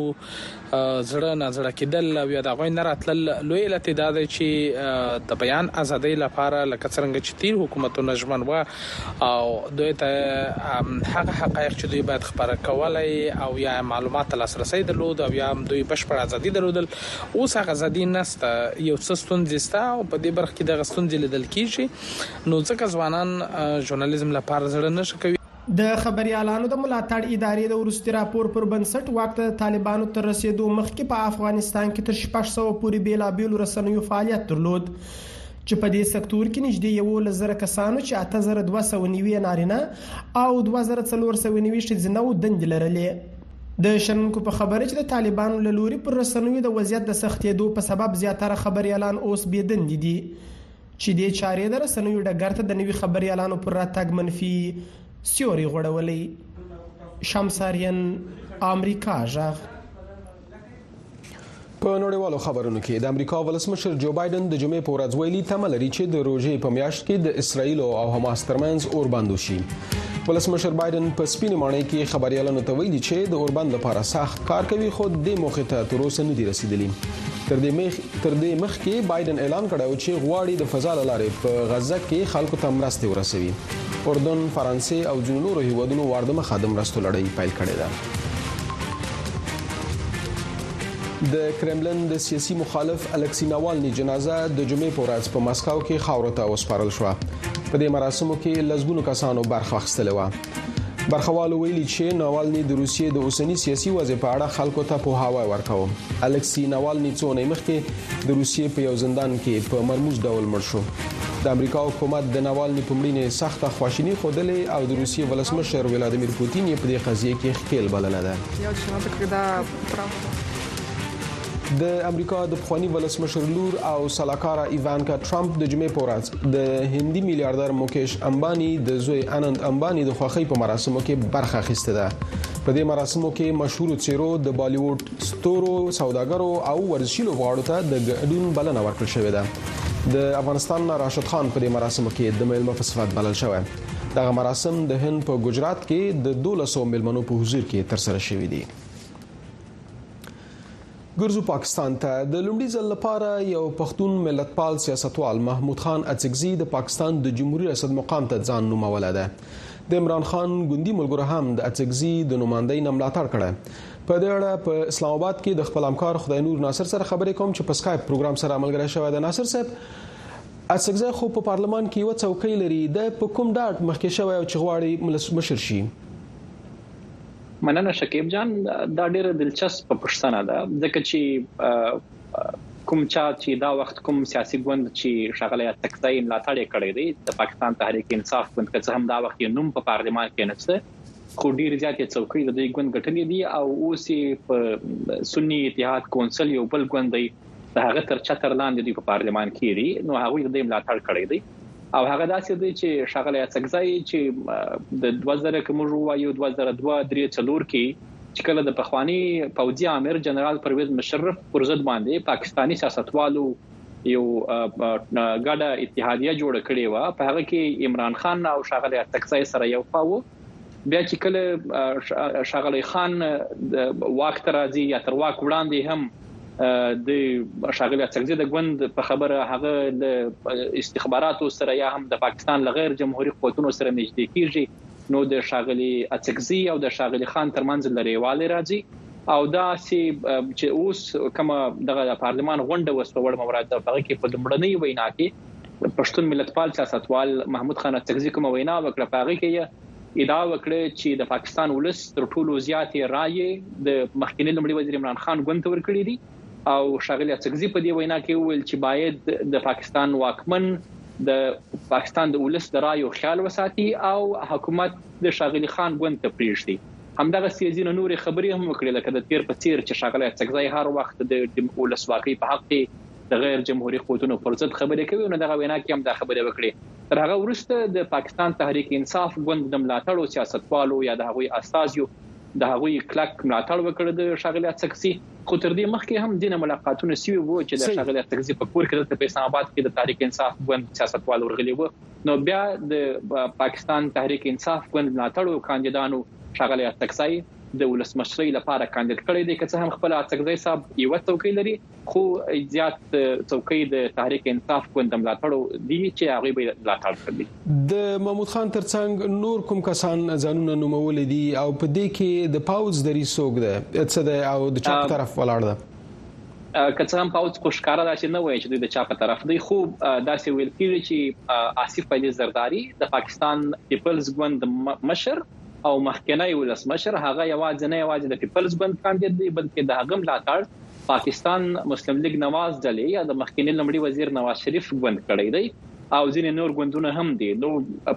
زړه نازړه کېدل او یا د هغوی نه راتلل لوی علت یې دا دی چې د بیان ازادۍ لپاره لکه څرنګه چې تیر حکومتونه ژمن وه او دوی ته هغه حقایق چې دوی باید خپاره کولای او یا یې معلومات ته لاسرسی درلود او یا هم دوی بشپړه ازادي درلودل، اوس هغه ازادي نشته، یو څه ستونزې شته او په دې برخه کې دغه ستونزې لیدل کېږي، نو ځکه ځوانان ژورنالیزم لپاره زړه نه ښه کوي. د خبریالانو د ملاتړ ادارې د وروستي راپور پر بنسټ واک ته د طالبانو تر رسېدو مخکې په افغانستان کې تر شپږ سوه پورې بېلابېلو رسنیو فعالیت درلود چې په دې سکتور کې نږدې یوولس زره کسانو چې اته زره دوه سوه نوي نارینه او دوه زره څلور سوه نوي ښځینه وو دندې لرلې د شنونکو په خبره چې د طالبانو له لوري پر رسنیو د وضعیت د سختېدو په سبب زیاتره خبریالان اوس بې دندې دي چې دې چارې د رسنیو ډګر ته د نوي خبریالانو پر راتګ منفي سیوری غوړولی شمساریان امریکا ژغ په نړیوالو خبرونو کې د امریکا ولسمشر جو بایدن د جمعې په ورځ ویلي تمه لري چې د روژې په میاشت کې د اسرایل او حماس ترمنځ اوربند وشي ولسمشر بایدن په سپینې ماڼۍ کې خبريالانو ته ویلي چې د اوربند لپاره سخت کار کوي خو د موخې ته تر اوسه نه دی رسیدلی تر دې مخ تر دې مخکې بایډن اعلان کړی و چې غواړي د فضا له لارې په غزه کې خلکو ته مرستې ورسوي. اردن، فرانسې او ځینو نورو هیوادونو وار د مخه د مرستو لړۍ پیل کړې ده. د کرملن د سیاسي مخالف الکسی ناوالني جنازه د جمعې په ورځ په مسکو کې خاور ته وسپارل شو په دې مراسمو کې لزګونو کسانو برخه اخیستلې و برخوالو ویلي چې ناوالني د روسیې د اوسنی سیاسي وضع په اړه خلکو ته په هوا ورکاو الکسی ناوالني څو نه مخکې د روسیې په یو زندان کې په مرموز ډول مړ شو د امریکا حکومت د ناوالني په مړینه سخته خواشینی خوده او د روسیې ولسمشر ولادمیر پوتین یې په دې قضیه کې ښکیل بلنه ده د امریکا د پخوانی ولسمشر لور او سلاکاره ایوانکا ترامپ د جمعې په ورځ د هندي میلیارډر موکیش امبانی د زوی انند امبانی د خوخی په مراسمو کې برخه اخیسته ده په دې مراسمو کې مشهور چیرو د بالیووډ ستورو سوداګرو او ورزشي لوبغاړو ته د ګډون بلنه ورکړل شوې ده د افغانستان راشد خان په دې مراسمو کې د میلمه په صفت بلل شوی دغه مراسم د هند په ګجرات کې د 1200 میلمنو په حضور کې ترسره شوې دي ګرځو پاکستان ته د لومړي ځل لپاره یو پښتون ملتپال سیاستوال محمود خان اڅکزي د پاکستان د جمهوریت ریاست مقام ته ځان نوموله ده د عمران خان ګوندي ملګرو هم د اڅکزي د نوماندۍ نه ملاتړ کړی په دې اړه په اسلام آباد کې د خپل همکار خدای نور ناصر سره خبرې کوم چې په سکایپ پروګرام سره عملګری شوی د ناصر صاحب اڅکزي خو په پارلمان کې یو څوکۍ لري د په کوم ډاټ مخکې شوی او چې غواړي مشر شي مننه شکیب جان دا ډیره دلچسپه پوښتنه ده ځکه چې کوم چا چې دا وخت کوم سیاسي ګوند چې شغله تکزای ملاتړ کړی دی د پاکستان تحریک انصاف ګوند که څه هم دا وخت یې نوم په پارلمان کې نشته خو ډیر زیات څوکۍ د دوی ګوند ګټلې دي او اوس په سنی اتحاد کونسل یو بل ګوند دی د هغه تر چتر لاندې دوی په پارلمان کې دي نو هغوی د دوی ملاتړ کړی دی او هغه داسې دی چې شغله اڅکزای چې د 2000 کې موږ وایو 2002 3 4 کې چې کله د پخوانی پوځي امر جنرال پرویز مشرف پر ضد باندې پاکستانی سیاستوالو یو ګډه اتحادیه جوړ کړې و په هغه کې عمران خان او شاغلی تکسای سره یو خواو بیا چې کله شاغلی خان واک ته راځي یا تر واک وړاندې هم د شاغلی اڅکزي د ګوند په خبره هغه د استخباراتو سره یا هم د پاکستان لغیر جمهوریت قوتونو سره نږدې کیږي نو د شاغلی اڅکزي او د شاغلی خان ترمنځ لريواله راځي او دا سي چې اوس کومه دغه پارلمان غونډه وسوړ مورات په کې په دمړنۍ وینا کې د پښتون ملتپال سیاستوال محمود خان اڅکزي کومه وینا وکړه، په هغه کې یې ادعا وکړه چې د پاکستان ولس تر ټولو زیاتې رایې د مخکیني لومړي وزیر عمران خان ګوند ته ورکړې دي او ښاغلي اڅکزي په دې وینا کې وویل چې باید د پاکستان واکمن د پاکستان د ولس د رایو خیال وساتي او حکومت د ښاغلي خان ګوند ته پریږدي همدغه سیزینه نورې خبرې هم وکړي لکه د تیر په څیر چې ښاغلي اڅکزي هر وخت د ولسواکۍ په حق کې د غیر جمهوري قوتونو پر ضد خبرې کوي نو دغه وینا کې هم دا خبرې وکړي تر هغه وروسته د پاکستان تحریک انصاف ګوند د ملاتړو سیاستوالو یا د هغوی استازیو د هغوی کلک ملاتړ وکړ د شاغلی اڅکزي خو تر دې مخکې هم دینه ملاقاتونه سوي وو چې د شاغلی اڅکزي په کور کې د اسلام آباد کې د تحریک انصاف ګوند سیاستوال ورغلي وو نو بیا د پاکستان تحریک انصاف ګوند ملاتړو کاندیدانو شاغلی اڅکزي د ولسمشرۍ لپاره کاندید کړی دی که څه هم خپل اڅکزي صاحب یو څوکۍ لري خو زیات څوکۍ د تحریک انصاف ګوند د ملاتړو دي چې هغوی به یې ملاتړ کوي. د محمود خان تر څنګ نور کوم کسان ځانونه نومولي دي او په دې کې د پوځ دریځ څوک دی، څه دی او د چا په طرف ولاړ دی؟ که څه هم پوځ خو ښکاره داسې نه وایي چې دوی د چا په طرف دي، خو داسې ویل کېږي چې اصف علي زرداري د پاکستان پیپلز ګوند مشر، او مخکنی ولسمشر هغه یوازې نه یوازې د پیپلز ګوند کاندید دی بلکې د هغه ملاتړ پاکستان مسلم لیګ نواز ډلې یا د مخکنی لمړي وزیر نواز شریف ګوند کړی دی او ځینې نور ګوندونه هم دي نو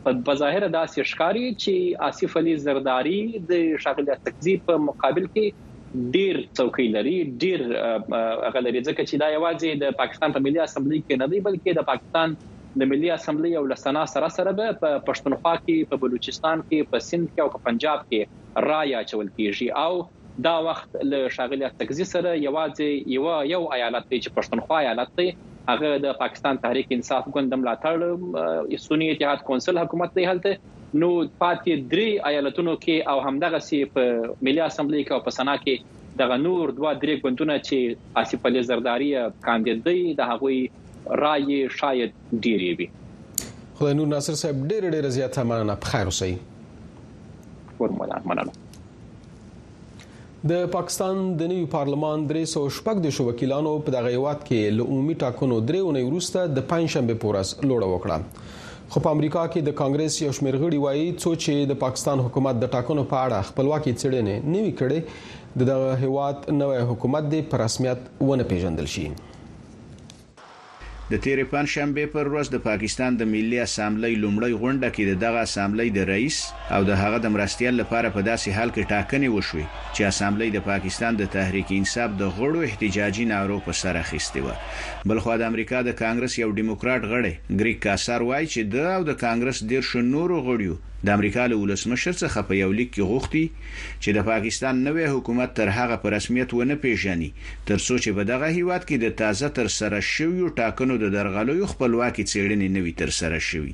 په بظاهر داسې ښکاری چې آصف علي زرداری د شاغلی اڅکزي په مقابل کې ډیر څوکۍ لري ډیر غلري ځکه چې دا یوازې د پاکستان په ملي اسمبلی کې نه دی بلکې د پاکستان د ملي اسمبلۍ او له سنا سره سره به په پښتونخوا کې، په بلوچستان کې، په سند کې او په پنجاب کې رایه اچول کېږي او دا وخت له ښاغلي اڅکزي سره یوازې یوه یو ایالت دی چې پښتونخوا ایالت دی، هغه د پاکستان تحریک انصاف ګوند د ملاتړ سني اتحاد کونسل حکومت دی، هلته نو پاتې درې ایالتونو کې او همدغسې په ملي اسمبلۍ کې او په سنا کې دغه نور دوه درې ګوندونه چې آصف علي زرداري کاندید دی، د هغوی رايې شاید ډېرې وي. خدای نور ناصر صاحب ډېره ډېره زیاته مننه په خیر اوسئ. قربانان مننه. د پاکستان د نوي پارلمان 314 وکیلانو په دغه هیواد کې له عمومي ټاکنو درې اونۍ وروسته د پنځشنبه په ورځ لوړه وکړه خو په امریکا کې د کانګرس یو شمېر غړي وایي څو چې د پاکستان حکومت د ټاکنو په اړه خپلواکي څېړنې نه وي کړې د دغه هیواد نوی حکومت دې په رسمیت ونه پیژندل شي د تېرې پنجشنبې پر ورځ د پاکستان د ملي اسمبلۍ لومړۍ غونډه کې د دغه اسمبلۍ د رئیس او د هغه د مرستیال لپاره په داسې حال کې ټاکنې وشوې چې اسمبلۍ د پاکستان د تحریک انصاف د غړو احتجاجي نارو په سر اخیستې وه. بلخوا د امریکا د کانګرس یو ډیموکراټ غړی ګریګ کاسار وايي چې ده او د کانګرس دېرشو نورو غړیو د امریکا له ولسمشر څخه په یو لیک کې غوښتي چې د پاکستان نوی حکومت تر هغه په رسمیت ونه پېژني تر څو چې په دغه هېواد کې د تازه تر سره شویو ټاکنو د درغلیو خپلواکې څېړنې نه وي تر سره شوي.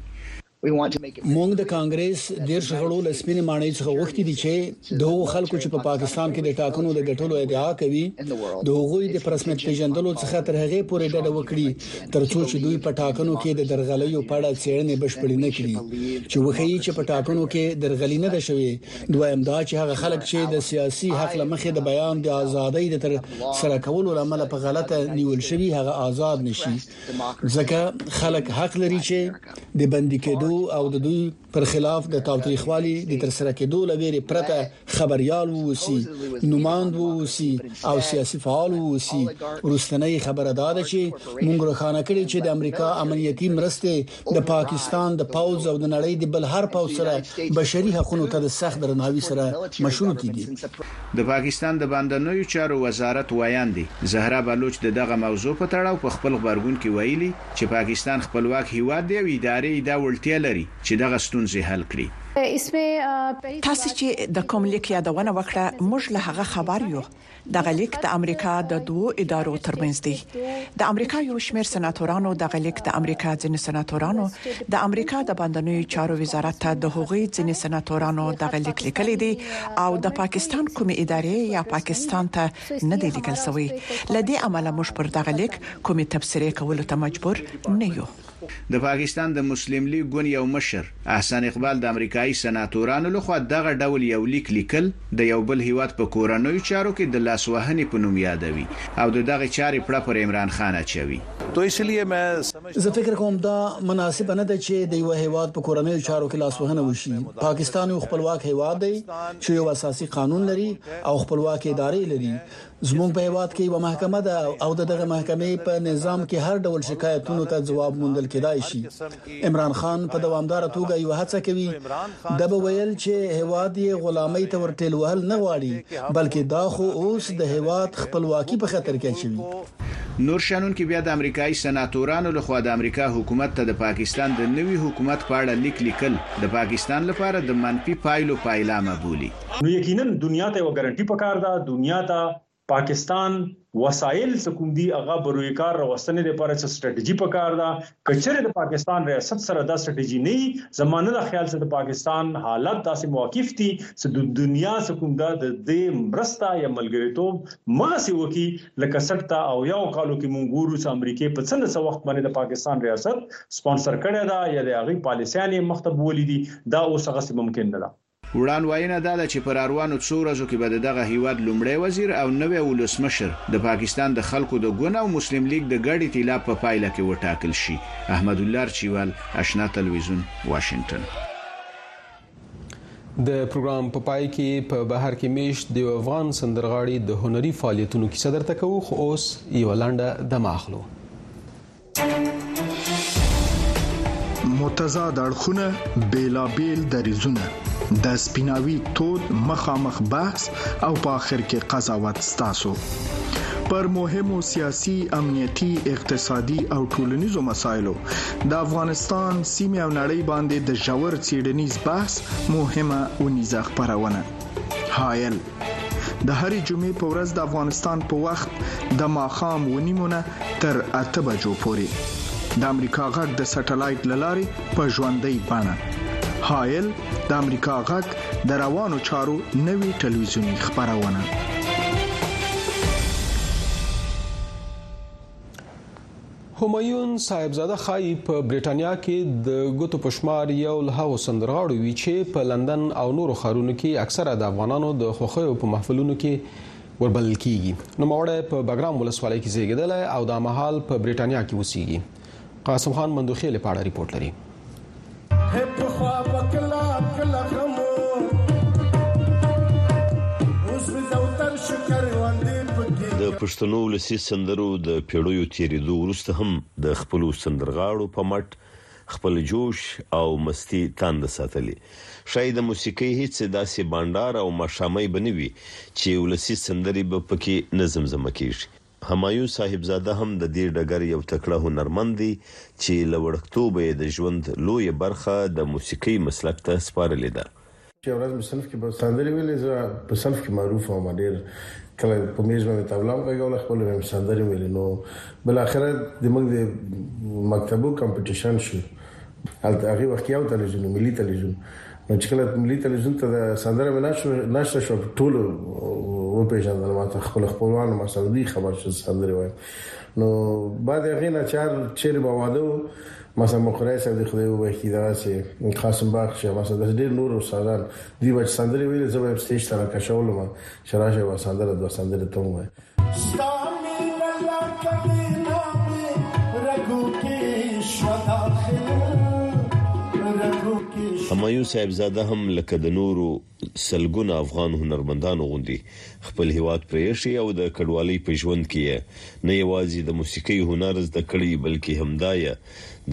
مونږ د کانګرېس دېرش غړو له سپینې ماڼۍ څخه غوښتي دي چې د هغو خلکو چې په پاکستان کې د ټاکنو د ګټلو ادعا کوي د هغوی د په رسمیت پېژندلو څخه تر هغې پورې ډډه وکړي تر څو چې دوی په ټاکنو کې د درغلیو په اړه څېړنې بشپړې نه کړي چې وښيي چې په ټاکنو کې درغلي نه ده شوې دویم دا چې هغه خلک چې د سیاسي حق له مخې د بیان د ازادۍ د تر سره کولو لامل په غلطه نیول شوی هغه آزاد نشي ځکه خلک حق لري چې د بندي کېدو او د دوی پر خلاف د تاوتریخوالي د تر سره کېدو لویري پرته خبريال ووسی نوماند ووسی او سیاسي فعال ووسی ورستنی خبره دا ده چې مونږ روښانه کړی چې د امریکا امنیتي مرسته د پاکستان د پوځ او د نړۍ د بل هر پوځ سره بشري حقونو ته د سخت درناوي سره مشروط دي. د پاکستان د باندنیو چارو وزارت ویاندې زهرا بلوچ د دغه موضوع په تړاو په خپل غبرګون کې ویلي چې پاکستان خپلواک هیواد دی او ادارې یې دا وړتیا لري چې دغه ستونزې حل کړي. تاسو چې د کوم لیک یادونه وکړه موږ له هغه خبر یو. دغه لیک د امریکا د دوو ادارو ترمنځ دی. د امریکا یو شمېر سناتورانو دغه لیک د امریکا ځینې سناتورانو د امریکا د باندنیو چارو وزارت ته د هغوی ځینې سناتورانو دغه لیک لیکلی دی او د پاکستان کومې ادارې یا پاکستان ته نه دی لیږل شوی. له دې امله موږ پر دغه لیک کومې تبصرې کولو ته مجبور نه یو. د پاکستان د مسلم لیګ ګوند یو مشر احسن اقبال د امریکايي سناتورانو له خوا دغه ډول یو لیک لیکل د یو بل هیواد په کورنیو چارو کې د لاس وهنې په نوم یادوي او د دغې چارې پړه پر عمران خان اچوي. زه فکر کوم دا مناسبه نه ده چې د یوه هیواد په کورنیو چارو کې لاس وهنه وشي. پاکستان یو خپلواک هیواد دی چې یو اساسي قانون لري او خپلواکې ادارې لري. زموږ په هېواد کې یوه محکمه ده او د دغه محکمې په نظام کې هر ډول شکایتونو ته ځواب موندل کېدای شي. عمران خان په دوامداره توګه یوه هڅه کوي. ده به ویل چې هېواد یې غلامۍ ته ور ټېل وهل نه غواړي، بلکې دا خو اوس د هېواد خپلواکي په خطر کې اچوي. نور شنونکي بیا د امریکايي سناتورانو له خوا د امریکا حکومت ته د پاکستان د نوي حکومت په اړه لیک لیکل د پاکستان لپاره د منفي پایلو پایلامه بولي. نو یقینا دنیا ته یو ګارنټي پکار ده دنیا ته پاکستان وسایل څه کوم دي هغه بروي کار راوستنې لپاره چې ستراتیژي پکار ده کچره د پاکستان ریاست سره دا ستراتیژي نه زمانه د خیال سره د پاکستان حالت داسې مواقف دي چې د دنیا څخه کوم ده د دې مرسته یا ملګریتوب مغسي وکي لکه سټه او یو کالو کې مونږ ګورو چې امریکای په څنګه څه وخت باندې د پاکستان ریاست سپانسر کړی دا یا د هغه پالیسیانه مخته بولې دي دا اوس هغه ممکن نه ده وړاندوینه دا ده چې په راروانو څو ورځو کې به د دغه هیواد لومړی وزیر او نوی ولسمشر د پاکستان د خلکو د ګوند او مسلم لیګ د ګډ ایتلاف په پایله کې وټاکل شي. احمدالله ارچیوال، اشنا تلویزیون، واشنګټن. د پروګرام په پای کې په بهر کې میشت د یو افغان سندرغاړي د هنري فعالیتونو کیسه درته کوو خو اوس یو لنډه دمه اخلو متضاد اړخونه بیلابیل دریزونه د سپیناوي تود مخامخ بحث او په اخر کې قضاوت ستاسو پر مهمو سیاسي، امنیتي، اقتصادي او ټولنیزو مسایلو د افغانستان سیمه او نړۍ باندې د جوړ چیډنیز بحث مهمه اونیزه خبرونه هایل د هرې جمعې په ورځ د افغانستان په وخت د ماخام ونیمونه تر اته بجو پوري د امریکا غږ د سټلایټ لاري په ژوندۍ بڼه هایل د امریکا غږ د روانو چارو نوي ټلویزیونی خبرونه همایون صاحبزاده ښايي په بریټانیا کې د ګوتو په شمار یو له هغو سندرغاړو وي چې په لندن او نورو ښارونو کې اکثره د افغانانو د خوښیو په محفلونو کې وربلل کیږي نوموړی په بګرام ولسوالۍ کې زیږیدلی او دا مهال په بریټانیا کې اوسیږي قاسم خان مندوخیل په اړه رپورټ لري پښتنو ولسي سندرو د پیړیو تیریدو وروسته هم د خپل سندرغاړو په مټ خپل جوش او مستی تاند ساتلی شاید د موسیقۍ هیڅ داسې بانډار او مشامې بنوي چې ولسي سندري به پکې نظم زمکیږي همایون صاحبزاده هم د دې ډګر یو تکړه هنرمند دی چې له وړکتوبه یې د ژوند لویه برخه د موسیقۍ مسلک ته سپارلې ده. یوه ورځ مې صنف کې به سندرې ویلې، زه په صنف کې معروف وم، ډېر کله په مېز به مې طبله هم غږوله، خپلې به مې سندرې ویلې، نو بالاخره د موږ د مکتبو کمپټیشن شو، هلته هغې وخت کې یو تلویزیون و، ملي تلویزیون. نو چې کله ملي تلویزیون ته د سندره مې نشر شوه، ټولو وپېژندل ما ته، خپل خپلوان ما سره دوی خبر شول چې سندرې وایم. نو بعد هغې نه چې هر چېرې به واده و، ما سره مقری صاحب دې خدای وبښي، دغسې قاسم باغ شاه، ما سره داسې ډېر نور استادان، دوی به چې سندرې ویلې زه به یې سټېج ته راکشولم چې راشئ وه سندره دوه سندرې ته هم وایه. همایون صاحبزاده هم لکه د نورو سلګونه افغان هنرمندانو غوندي خپل هیواد پرېښی او د کډوالۍ په ژوند کې نه یوازې د موسیقۍ هنر زده کړی بلکې همدای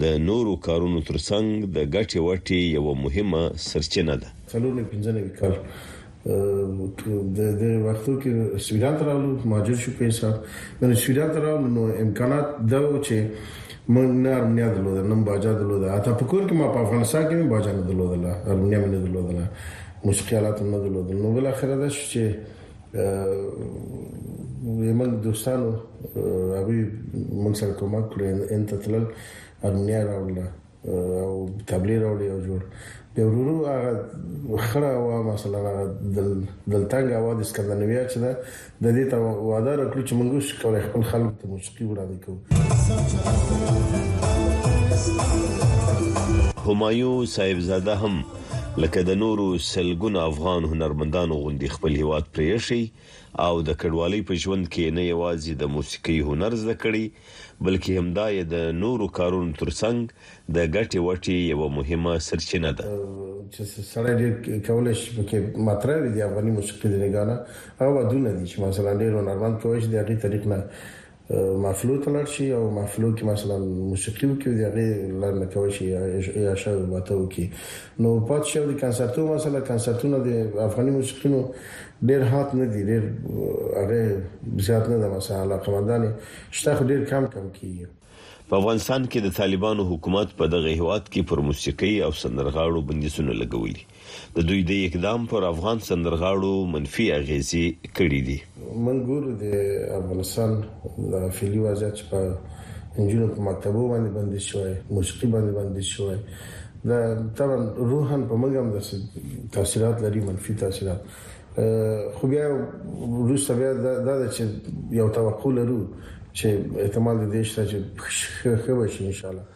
د نورو کارونو ترڅنګ د ګټې وټې یو مهمه سرچینه ده څلور نه 15 کال د د وختو کې سویډن ته راغلو ماجر شو په حساب نو سویډن ته راغلو نو امکانات دا و چې مونږ نه ارمنیا درلوده نه باجا درلوده حتی په کور کې ما په افغانستان کې مې باجا نه درلوده لا ارمنیا مې نه درلوده موسیقي آلات نه درلوده نو بل اخر دا شو چې یمن دوستانو هغه مونږ سره کومک کړی انت تلل ارمنیا راوړل او تبلیغ راوړي او جوړ د ورورو هغه خره او مثلا د دلتنګ او د اسکندنویا چې ده د دې ته وعده راکړي چې موږ شو کولای خپل خلک ته موسیقي وړاندې کوو همایو صاحب زاده هم لکه د نورو سلګونو افغان هنرمندانو غوندي خپل هیواد پرې شي او د کډوالۍ په ژوند کې نه یوازې د موسیقۍ هنر زده کړی، بلکې همدا یې د نورو کارونو تر څنګ د ګټې وټې یوه مهمه سرچینه ده. چې سړی ډېر کولای شي چې په کې مطرح وي د افغاني موسیقي ځینې ګانه هغه ودونه دي چې مثلا ډېر هنرمند کولای شي د هغې طریق نه محفلو ته لاړ شي او محفلو کې مثلا موسیقي وکړي د هغه لار نه کوي شي یا شاو باته وکړي نو پات شو د کنسرتو مثلا کنسرتونه د افغاني موسیقینو ډیر هات نه دي ډیر هغه زیات نه ده مثلا علاقه مندان شته خو ډیر کم کم کیږي په افغانستان کې د طالبانو حکومت په دغه هیواد کې پر موسیقۍ او سندرغاړو بندیزونه لګولي د دوی دې اقدام پر افغان سندرغاړو منفي اغیزې کړې دي. موږ ګورو د افغانستان دغه فعلي وضعیت چې په نجونو په مکتبو باندې بندیز شوی، موسیقي باندې بندیز شوی، دا طبعا روحا په موږ هم داسې تاثیرات لري، منفي تاثیرات، خو بیا وروسته بیا دا ده چې یو توقع لرو چې احتمال د دې شته چې ښه به شي انشاالله.